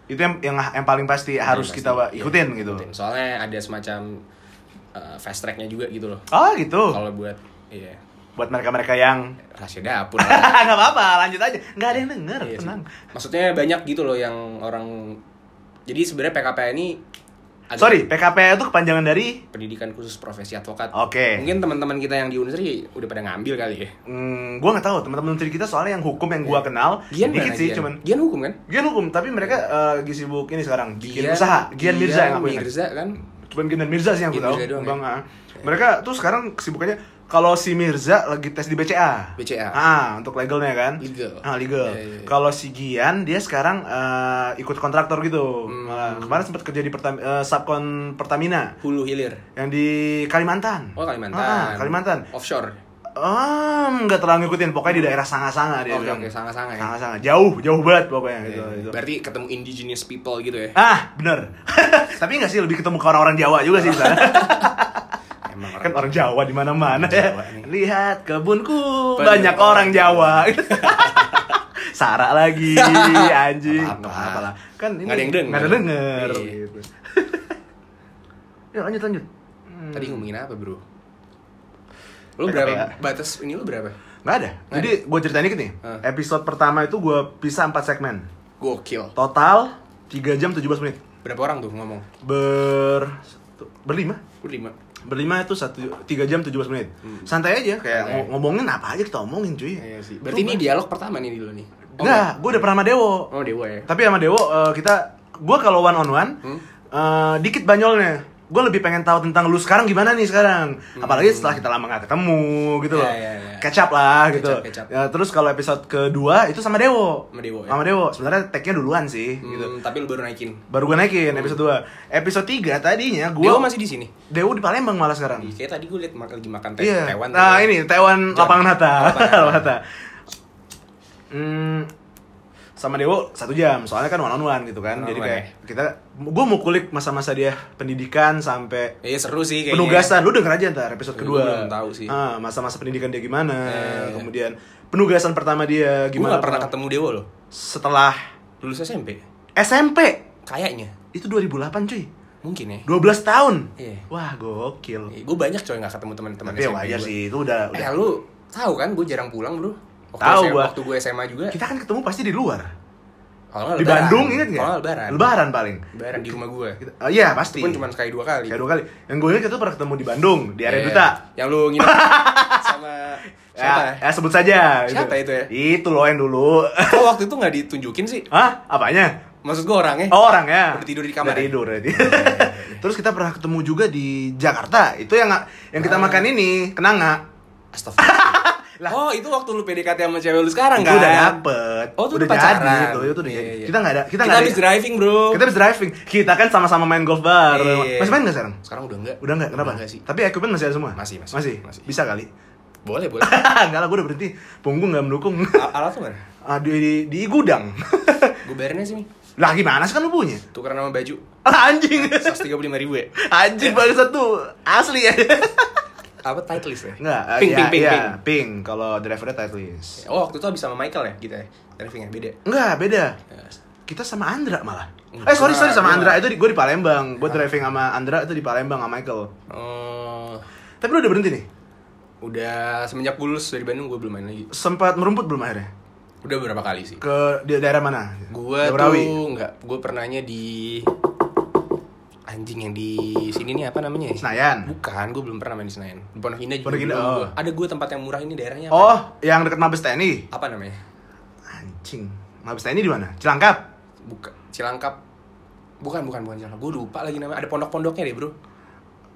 itu yang yang, yang paling pasti harus Paling kita pasti, iya, ikutin gitu. ikutin. soalnya ada semacam uh, fast tracknya juga gitu loh Oh gitu. kalau buat iya Buat mereka-mereka yang rahasia dapur nggak apa-apa, lanjut aja. Nggak ada yang denger, Iya sih. tenang. maksudnya banyak gitu loh yang orang jadi sebenarnya PKP ini agak Sorry, PKP itu kepanjangan dari? Pendidikan khusus profesi advokat. Oke. mungkin teman-teman kita yang di Unsri udah pada ngambil kali ya. Hmm, gua nggak tahu. Teman-teman menteri kita soalnya yang hukum yang gua kenal Gian dikit sih Gian? cuman Gian hukum kan? Gian hukum tapi mereka eh, lagi sibuk ini sekarang bikin Gian- usaha. Gian Mirza yang aku Mirza kan? Cuman Gian dan Mirza sih yang Gian tahu. Bang, ya? mereka tuh sekarang kesibukannya kalau si Mirza lagi tes di BCA BCA. ah untuk legalnya kan Legal. ah legal Iya, iya, iya. kalau si Gian dia sekarang eh, ikut kontraktor gitu Hmm. Malah kemarin sempat kerja di Pertam eh, subkon Pertamina hulu hilir yang di Kalimantan oh Kalimantan Ah, Kalimantan offshore Um, nggak terlalu ngikutin, pokoknya di daerah Sanga-Sanga dia oke bilang. oke sangat-sangat ya Sanga-sanga, jauh, jauh banget pokoknya gitu. Iya, gitu. berarti ketemu indigenous people gitu ya Ah, bener. Tapi nggak sih lebih ketemu ke orang-orang Jawa juga sih di sana. emang kan orang Jawa di mana-mana Orang ya. Lihat kebunku Penuh banyak orang orang Jawa. Sarah lagi anjing Apa-apa. lah kan ini ada yang denger. nggak ada denger Iya. gitu ya lanjut lanjut Hmm. Tadi ngomongin apa bro? Lu berapa batas ini lu berapa? nggak ada Nggak jadi gue ceritain dikit nih Ah. episode pertama itu gue pisah 4 segmen Gokil. total 3 jam 17 menit Berapa orang tuh ngomong? ber berlima Berlima. Berlima itu satu tiga jam 17 menit santai aja kayak ngo- ngomongin apa aja kita omongin cuy Iya sih. Berarti ini dialog pertama nih dulu nih. Oh, enggak gue udah pernah sama Dewo Oh, Dewa ya. tapi sama Dewo eh, kita gue kalau one on one Hmm? eh, dikit banyolnya gue lebih pengen tahu tentang lu sekarang gimana nih sekarang apalagi setelah kita lama gak ketemu gitu loh Hmm. Iya, iya, iya. catch up lah gitu up. Ya, terus kalau episode kedua itu sama Dewo Sama Dewo, ya? sama Dewo sebenarnya tag-nya duluan sih Hmm, gitu tapi lu baru naikin. baru gue naikin episode 2 episode 3 tadinya gue Dewa masih di sini. Dewo di Palembang malah sekarang Ih, Kayak tadi gue liat mak- lagi makan teh Iya. hewan. Nah, ini Taiwan lapangan Hatta. Lapangan Hatta. Hmm, sama Dewo satu jam, soalnya kan one on one gitu kan. One on Jadi one, kayak kita, gue mau kulik masa-masa dia pendidikan sampai Iya seru sih kayaknya. penugasan. Lu denger aja ntar episode Gue kedua. belum tahu sih. Ah, masa-masa pendidikan dia gimana, Eh. kemudian penugasan pertama dia Gue gimana. gak pernah ketemu Dewa loh. Setelah Lulus SMP. SMP Kayaknya. itu 2008 cuy. Mungkin ya. 12 tahun. Iya. Wah, gokil. Gue banyak coy gak ketemu teman-teman Tapi ya SMP wajar sih, itu udah, Eh udah. lu tahu kan gue jarang pulang bro. Waktu Tahu SMA. Waktu gue SMA juga. Kita kan ketemu pasti di luar. Kalau Di lebaran. Bandung inget nggak? Kalau lebaran. Lebaran paling. Lebaran di rumah gue. Kita- oh, iya pasti. Pun cuma sekali dua kali. Kayak dua kali. Yang gue ingat itu pernah ketemu di Bandung di area Iya. duta. Yang lu nginep sama siapa? Ya, ya, sebut saja. Siapa itu ya? Itu loh yang dulu. Kok waktu itu nggak ditunjukin sih? Hah? Apanya? Maksud gue orangnya? Oh, orang ya. Udah tidur di kamar Udah ya? tidur berarti. Terus kita pernah ketemu juga di Jakarta. Itu yang yang kita Ah. makan ini, kenanga. Astagfirullah. Oh itu waktu lu PDKT sama cewek lu sekarang kan? udah dapet. Oh, itu udah udah pacaran. jadi itu. Itu udah jadi. iya. Kita nggak ada kita Kita, nggak ada. habis driving bro. Kita habis driving. Kita kan sama-sama main golf bar. Iya. Masih main nggak sekarang? Sekarang udah enggak. Udah nggak? Kenapa? Udah enggak sih. Tapi equipment masih ada semua? Masih, masih. Masih? Masih. Bisa kali? Boleh boleh. Enggak lah, gue udah berhenti. Punggung nggak mendukung. Alat tuh mana? Ah, di, di, di gudang. Gue bayarinnya sih lah gimana sih kan lu punya? Tukeran sama baju. Ah, anjing. 135 ribu ya. anjing bangsat tuh. Asli ya. Apa title list ya? Enggak, eh, Pink, ya, pink, pink, ya, pink. pink. Kalau drivernya titleist. Oh waktu itu habis sama Michael ya kita ya? Drivingnya beda. Enggak, beda. Ya. Kita sama Andra malah. Enggak, Eh sorry sorry sama Andra itu gue di Palembang. Gue driving sama Andra itu di Palembang sama Michael. Oh, Tapi lu udah berhenti nih. udah semenjak gue lulus dari Bandung gue belum main lagi. Sempat merumput belum akhirnya? Udah beberapa kali sih. Ke di daerah mana? Gue tuh nggak, gue pernahnya di anjing yang di sini nih apa namanya? ya? Senayan. Bukan, gue belum pernah main di Senayan. Di Pondok Indah juga Pondok Indah, oh. gua. Ada gue tempat yang murah ini daerahnya apa? Oh, yang dekat Mabes TNI. Apa namanya? Anjing. Mabes TNI di mana? Cilangkap. Bukan Cilangkap. Bukan, bukan, bukan Cilangkap. Gue lupa lagi namanya. Ada pondok-pondoknya deh, Bro.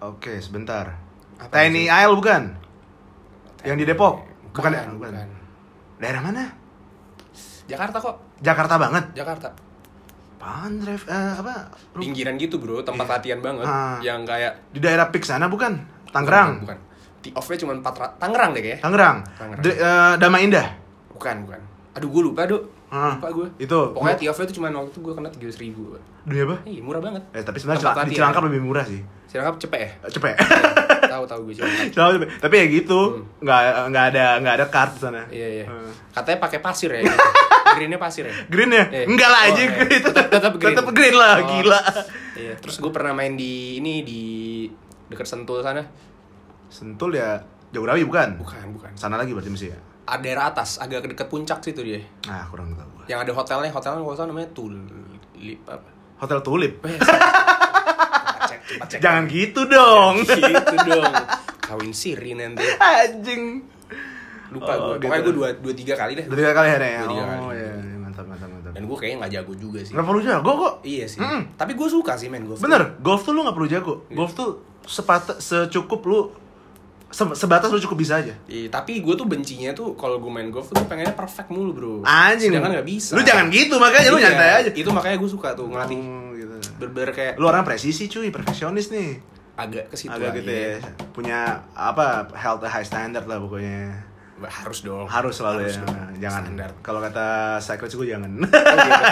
Oke, sebentar. Apa TNI? AL bukan? Yang di Depok? Bukan, Bukan, bukan. bukan. Daerah mana? Jakarta kok. Jakarta banget. Jakarta. Apaan drive eh, apa? Pinggiran gitu, Bro. Tempat Iya. latihan banget. Ah. Yang kayak Di daerah Pik sana bukan? Tangerang. Bukan. bukan. Tee off-nya cuma 4 ra- Tangerang deh kayaknya. Tangerang. Tangerang. D- eh, Damai Indah. Bukan, bukan. Aduh, gue lupa, Aduh. Ah, Lupa gue. itu. Pokoknya off-nya tuh cuma waktu itu gue kena 300 ribu. Duit apa? Eh, murah banget. Eh, tapi sebenarnya di. Cilangkap lebih murah sih. Cilangkap cepet ya? Eh, Cepet. tahu tahu gue cepet. Tapi ya gitu, Hmm. nggak nggak ada nggak ada kart di sana. Iya, iya. Eh. Katanya pakai pasir ya. Greennya pasir ya. Green ya? Iya. Enggak lah Oh, anjing. iya. Itu Tetap- tetap green. Tetap green lah, Oh. gila. Iya, terus gue pernah main di ini di dekat Sentul sana. Sentul ya Jagorawi bukan? Bukan, bukan. Sana lagi berarti mesti ya. Ada daerah atas, agak dekat puncak situ dia. Nah, kurang tahu. Yang ada hotelnya, hotelnya kalau namanya Tulip apa? Hotel Tulip. Cek. Jangan gitu dong. gitu dong. Kawin siri nanti. Anjing. Lupa Oh, gue. Pokoknya gitu. gue dua, dua tiga kali deh. Udah tiga kali hari ya? Dua, tiga Oh kali. iya, iya, mantap mantap mantap. Dan gue kayaknya nggak jago juga sih. Nggak perlu jago kok. Iya sih. Mm. Tapi gue suka sih main golf. Bener, golf tuh lu nggak perlu jago. Golf tuh sepat secukup lu se- sebatas lu cukup bisa aja. Iya, tapi gue tuh bencinya tuh kalau gue main golf tuh gue pengennya perfect mulu bro. Anjing. Sedangkan nggak bisa. Lu jangan gitu makanya lu Iya, nyantai aja. Itu makanya gue suka tuh ngelatih. Oh, gitu. Berber kayak Lu orang presisi cuy, perfeksionis nih. agak ke situ Agak gitu iya. ya. Punya apa health high standard lah pokoknya. Harus dong. Harus selalu Harus ya. dong. Jangan. Standar. Kalau kata psychologist gue jangan. Oh, gitu.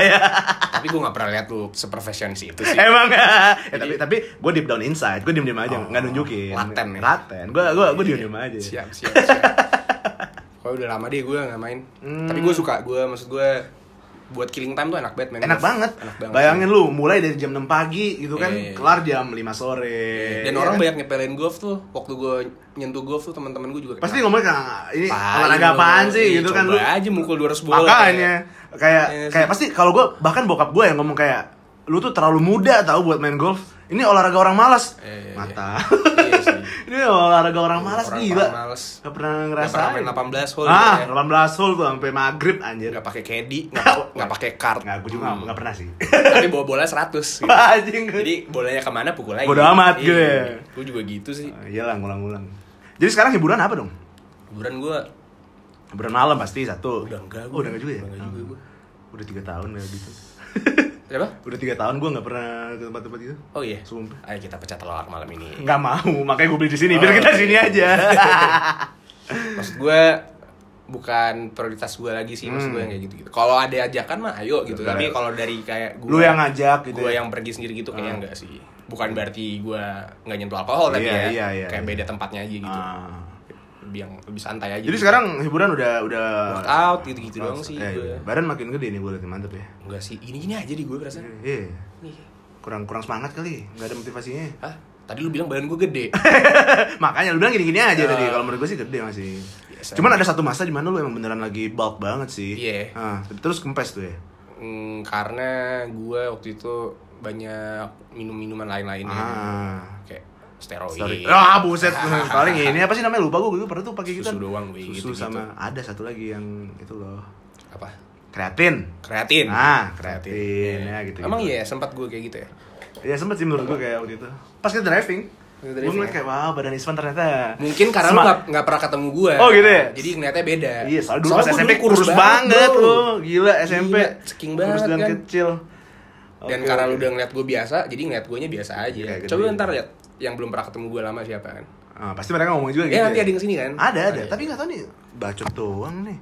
tapi gue nggak pernah lihat lu seprofesionalis itu sih. Emang ya, Jadi- tapi tapi gue deep down inside, gue diem diem aja, Oh, nggak nunjukin. laten ya? Laten. Gue gue gue diem diem aja. Siap, siap, siap. Kalau udah lama deh gue nggak main. Hmm. Tapi gue suka, gue maksud gue buat killing time tuh enak banget Enak banget. Enak banget. Bayangin lu mulai dari jam 6 pagi gitu kan, Iya, iya. kelar jam 5 sore. Dan Iya orang kan? banyak nyepelin golf tuh. Waktu gue nyentuh golf tuh teman-teman gue juga. Pasti kenal. ngomongin kan ini olahraga apaan sih iya, gitu kan lu. aja mukul 200 bola. Makanya kayak Iya sih. kayak pasti kalau gue bahkan bokap gue yang ngomong kayak lu tuh terlalu muda tahu buat main golf. Ini olahraga orang malas. Iya, Mata. ini olahraga orang malas Orang gila. orang malas. Gak pernah ngerasa. pernah main 18 hole Ah, ya. 18 hole tuh sampai maghrib anjir. Nggak pakai caddy, nggak nggak pakai card. Nggak, gue juga Hmm. nggak pernah sih. Tapi bawa bola 100 gitu. Anjing. Jadi bolanya ke mana pukul lagi. Bodo amat Iya, gue. Gue juga gitu sih. Ah, Iyalah ngulang-ngulang. Jadi sekarang hiburan apa dong? Hiburan gue Hiburan malam pasti satu. udah enggak Oh, udah enggak juga ya? Udah enggak juga gue. Udah tiga tahun ya gitu. Siapa? Udah tiga tahun gue nggak pernah ke tempat-tempat itu. Oh iya. Sumpah. Ayo kita pecah telur malam ini. Nggak mau, makanya gue beli di sini. Biar Oh, kita di sini aja. Maksud gue bukan prioritas gue lagi sih maksud Hmm. gue yang kayak gitu gitu. Kalau ada ajakan mah ayo gitu. Betul. Tapi kalau dari kayak gue Lu yang ngajak gitu. gue ya? yang pergi sendiri gitu kayaknya Ah. enggak sih. Bukan berarti gue nggak nyentuh alkohol tapi Iya, ya iya, iya, kayak iya. beda tempatnya aja gitu. Ah. Lebih yang lebih santai aja. Jadi gitu. sekarang hiburan udah udah workout gitu-gitu doang sih Eh, gue. Badan makin gede nih gue liat mantep ya. Enggak sih, ini-ini aja di gue berasa. Iya. Nih. Kurang kurang semangat kali, nggak ada motivasinya. Hah? Tadi lu bilang badan gue gede. Makanya lu bilang gini-gini aja Ya. tadi. Kalau menurut gue sih gede masih. Biasa. Cuman ada satu masa di mana lu emang beneran lagi bulk banget sih. Iya. Ah, terus kempes tuh ya. Hmm, karena gue waktu itu banyak minum-minuman lain-lainnya. Ah. Kayak steroid. Sorry. Ah, buset. Paling ini apa sih namanya lupa gue gue pernah tuh pakai gitu. Susu doang, gue, Susu sama ada satu lagi yang itu loh. Apa? Kreatin. Kreatin. Ah, kreatin, ya, Iya. gitu-gitu. Emang iya sempat gue kayak gitu ya. Ya sempet sih menurut gue kayak waktu itu. Pas kita driving. Gue ngeliat ya? kayak wow badan Isman ternyata. Mungkin karena lu gak, nggak pernah ketemu gue. Oh, gitu ya? Jadi ngeliatnya beda. Iya, soalnya dulu Soalnya pas SMP dulu kurus, banget lu. Gila SMP. Gila, ceking Kurus banget dan kan. kecil. Dan karena lu udah ngeliat gue biasa, jadi ngeliat gue nya biasa aja. Kayak Coba gede. ntar lihat yang belum pernah ketemu gue lama siapa kan. Ah, pasti mereka ngomong juga gitu. Ya nanti ya? ada yang ke sini kan? Ada ada, Oh, iya. tapi nggak tahu nih bacot doang nih.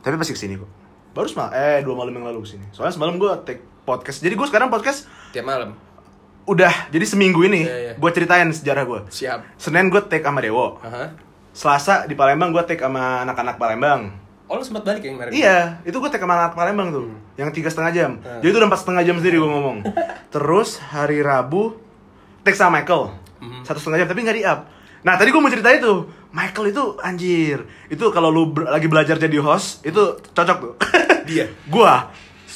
Tapi pasti ke sini kok. Baru semal, eh dua malam yang lalu ke sini. Soalnya semalam gue take podcast. Jadi gue sekarang podcast Tiap malam. udah. Jadi seminggu ini Iya, iya. gue ceritain sejarah gue. Siap. Senin gue take sama Dewo. Aha. Selasa di Palembang gue take sama anak-anak Palembang. Oh lu sempat balik ya kemarin? Iya, itu gue take sama anak Palembang tuh, yang tiga setengah jam. Hmm. Jadi itu udah empat setengah jam sendiri gue ngomong. Terus hari Rabu take sama Michael, Mhm. satu setengah jam tapi nggak di up. Nah tadi gue mau cerita itu, Michael itu anjir, itu kalau lu ber- lagi belajar jadi host itu cocok tuh. Dia? Gua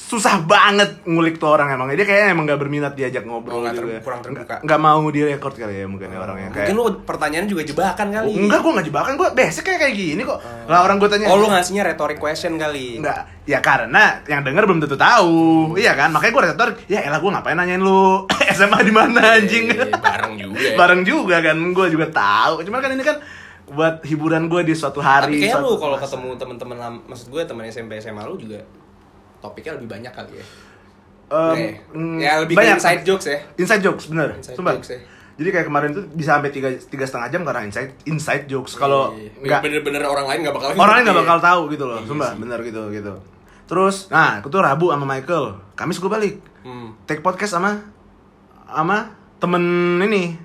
susah banget ngulik tuh orang emang dia kayaknya emang gak berminat diajak ngobrol Oh, nggak ter- juga. kurang terbuka. Nggak- nggak mau direkord kali ya mungkin ya orangnya kayak Mungkin lu pertanyaan juga jebakan kali. Oh, enggak gue nggak jebakan gue basic kayak kayak gini kok lah orang gue tanya Oh lu ngasihnya rhetoric question kali. Enggak, ya karena yang denger belum tentu tahu. Iya kan? Makanya gue retor, ya elah gue ngapain nanyain lu SMA di mana anjing? Eh, bareng juga. ya. Bareng juga kan, gue juga tahu. Cuman kan ini kan buat hiburan gue di suatu hari. Tapi suatu lu kalau ketemu temen-temen maksud gue temen SMP SMA lu juga topiknya lebih banyak kali ya. Em, Oke. mm, ya lebih banyak. inside jokes ya. Inside jokes, bener. Inside Sumpah. jokes ya. Jadi kayak kemarin tuh bisa sampai tiga, tiga setengah jam karena inside inside jokes. Kalau Iya, iya. nggak bener-bener orang lain gak bakal orang lain nggak ya. bakal tahu gitu loh. Iya Sumpah, bener gitu gitu. Terus, nah, aku tuh Rabu sama Michael. Kamis gue balik. Hmm. take podcast sama sama temen ini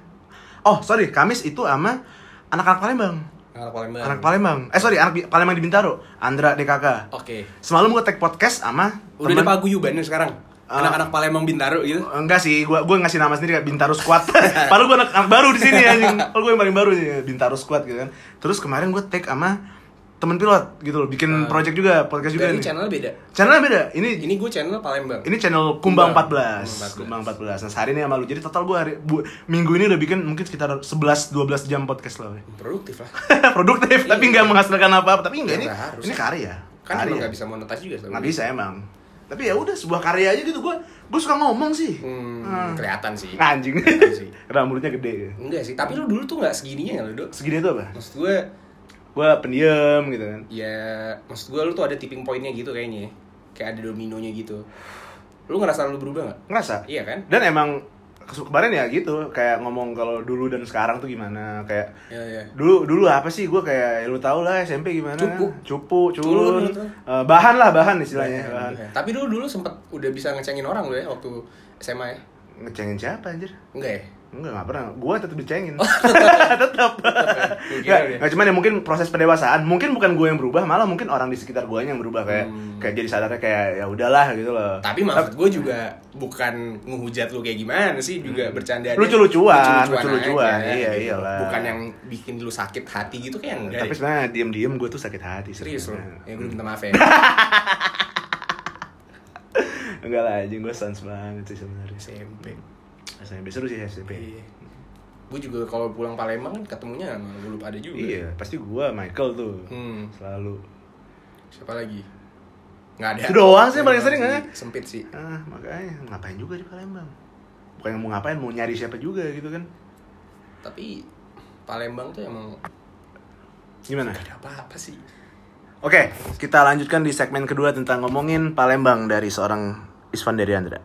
oh sorry Kamis itu sama anak-anak Palembang Anak Palembang. anak Palembang eh sorry anak Palembang di Bintaro Andra DKK Oke. semalam gue take podcast sama Udah temen- ada paguyuban sekarang. Ah. Anak-anak Palembang Bintaro gitu. enggak sih gua gua ngasih nama sendiri kayak Bintaro Squad padahal gua anak, anak baru di sini anjing padahal gua yang paling baru sih Bintaro Squad gitu kan terus kemarin gue take sama temen pilot gitu loh bikin Ah. project juga podcast juga ini nih channelnya beda. channelnya beda ini Ini gue channel Palembang. Ini channel Kumbang Kumbang. 14. Kumbang 14. Nah, sehari ini sama lu. Jadi total gue hari bu, minggu ini udah bikin mungkin sekitar 11 12 jam podcast lah. we. produktif lah. Produktif tapi nggak menghasilkan apa-apa. Tapi enggak Ya, ini nggak harus. ini karya. Kan karya. emang gak bisa monetize juga. Nggak bisa emang. Tapi ya udah sebuah karya aja gitu gue gue suka ngomong sih. Hmm, Hmm. kelihatan sih. Anjing. Kelihatan sih. Rambutnya gede. Enggak sih, tapi lu dulu tuh gak segininya ya lu, Dok? Segini tuh apa? Maksud gue, Gue pendiam gitu kan. ya maksud gue lu tuh ada tipping pointnya gitu kayaknya. Kayak ada dominonya gitu. Lu ngerasa lu berubah gak? Ngerasa. Iya kan? Dan emang kemarin ya gitu kayak ngomong kalau dulu dan sekarang tuh gimana kayak Iya, iya. dulu dulu apa sih gue kayak ya lu tau lah SMP gimana Cupu. cupu Culun gitu. Eh, bahan lah bahan istilahnya Bahan, bahan. bahan. Tapi dulu dulu sempet udah bisa ngecengin orang lu ya waktu SMA ya? ngecengin siapa anjir Enggak ya? Enggak, nggak pernah. Gue tetap dicengin. Oh. tetap. Gua deh. nggak, cuman ya mungkin proses pendewasaan. Mungkin bukan gue yang berubah, malah mungkin orang di sekitar gue yang berubah kayak Hmm. kayak jadi sadarnya kayak ya udahlah gitu loh. Tapi maksud gue juga bukan ngehujat lu kayak gimana sih juga bercanda Lucu-lucuan, lucu-lucuan. Iya, iyalah. Bukan yang bikin lu sakit hati gitu kayak enggak. Tapi deh. sebenarnya diem-diem gue tuh sakit hati. serius lu. sebenarnya. Ya gue minta maaf ya. Enggak lah, anjing gue sans banget sih sebenarnya. SMP. SMP seru sih SMP. Iya. Gue juga kalau pulang Palembang kan ketemunya sama lu pada juga. Iya, pasti gue Michael tuh. Hmm. Selalu. Siapa lagi? Nggak ada. Itu doang sih paling sering, ah. Sempit sih. Ah, makanya ngapain juga di Palembang? Bukan yang mau ngapain, mau nyari siapa juga gitu kan. Tapi Palembang tuh emang Gimana? gak ada apa-apa sih. Oke, kita lanjutkan di segmen kedua tentang ngomongin Palembang dari seorang Isvan Deriandra.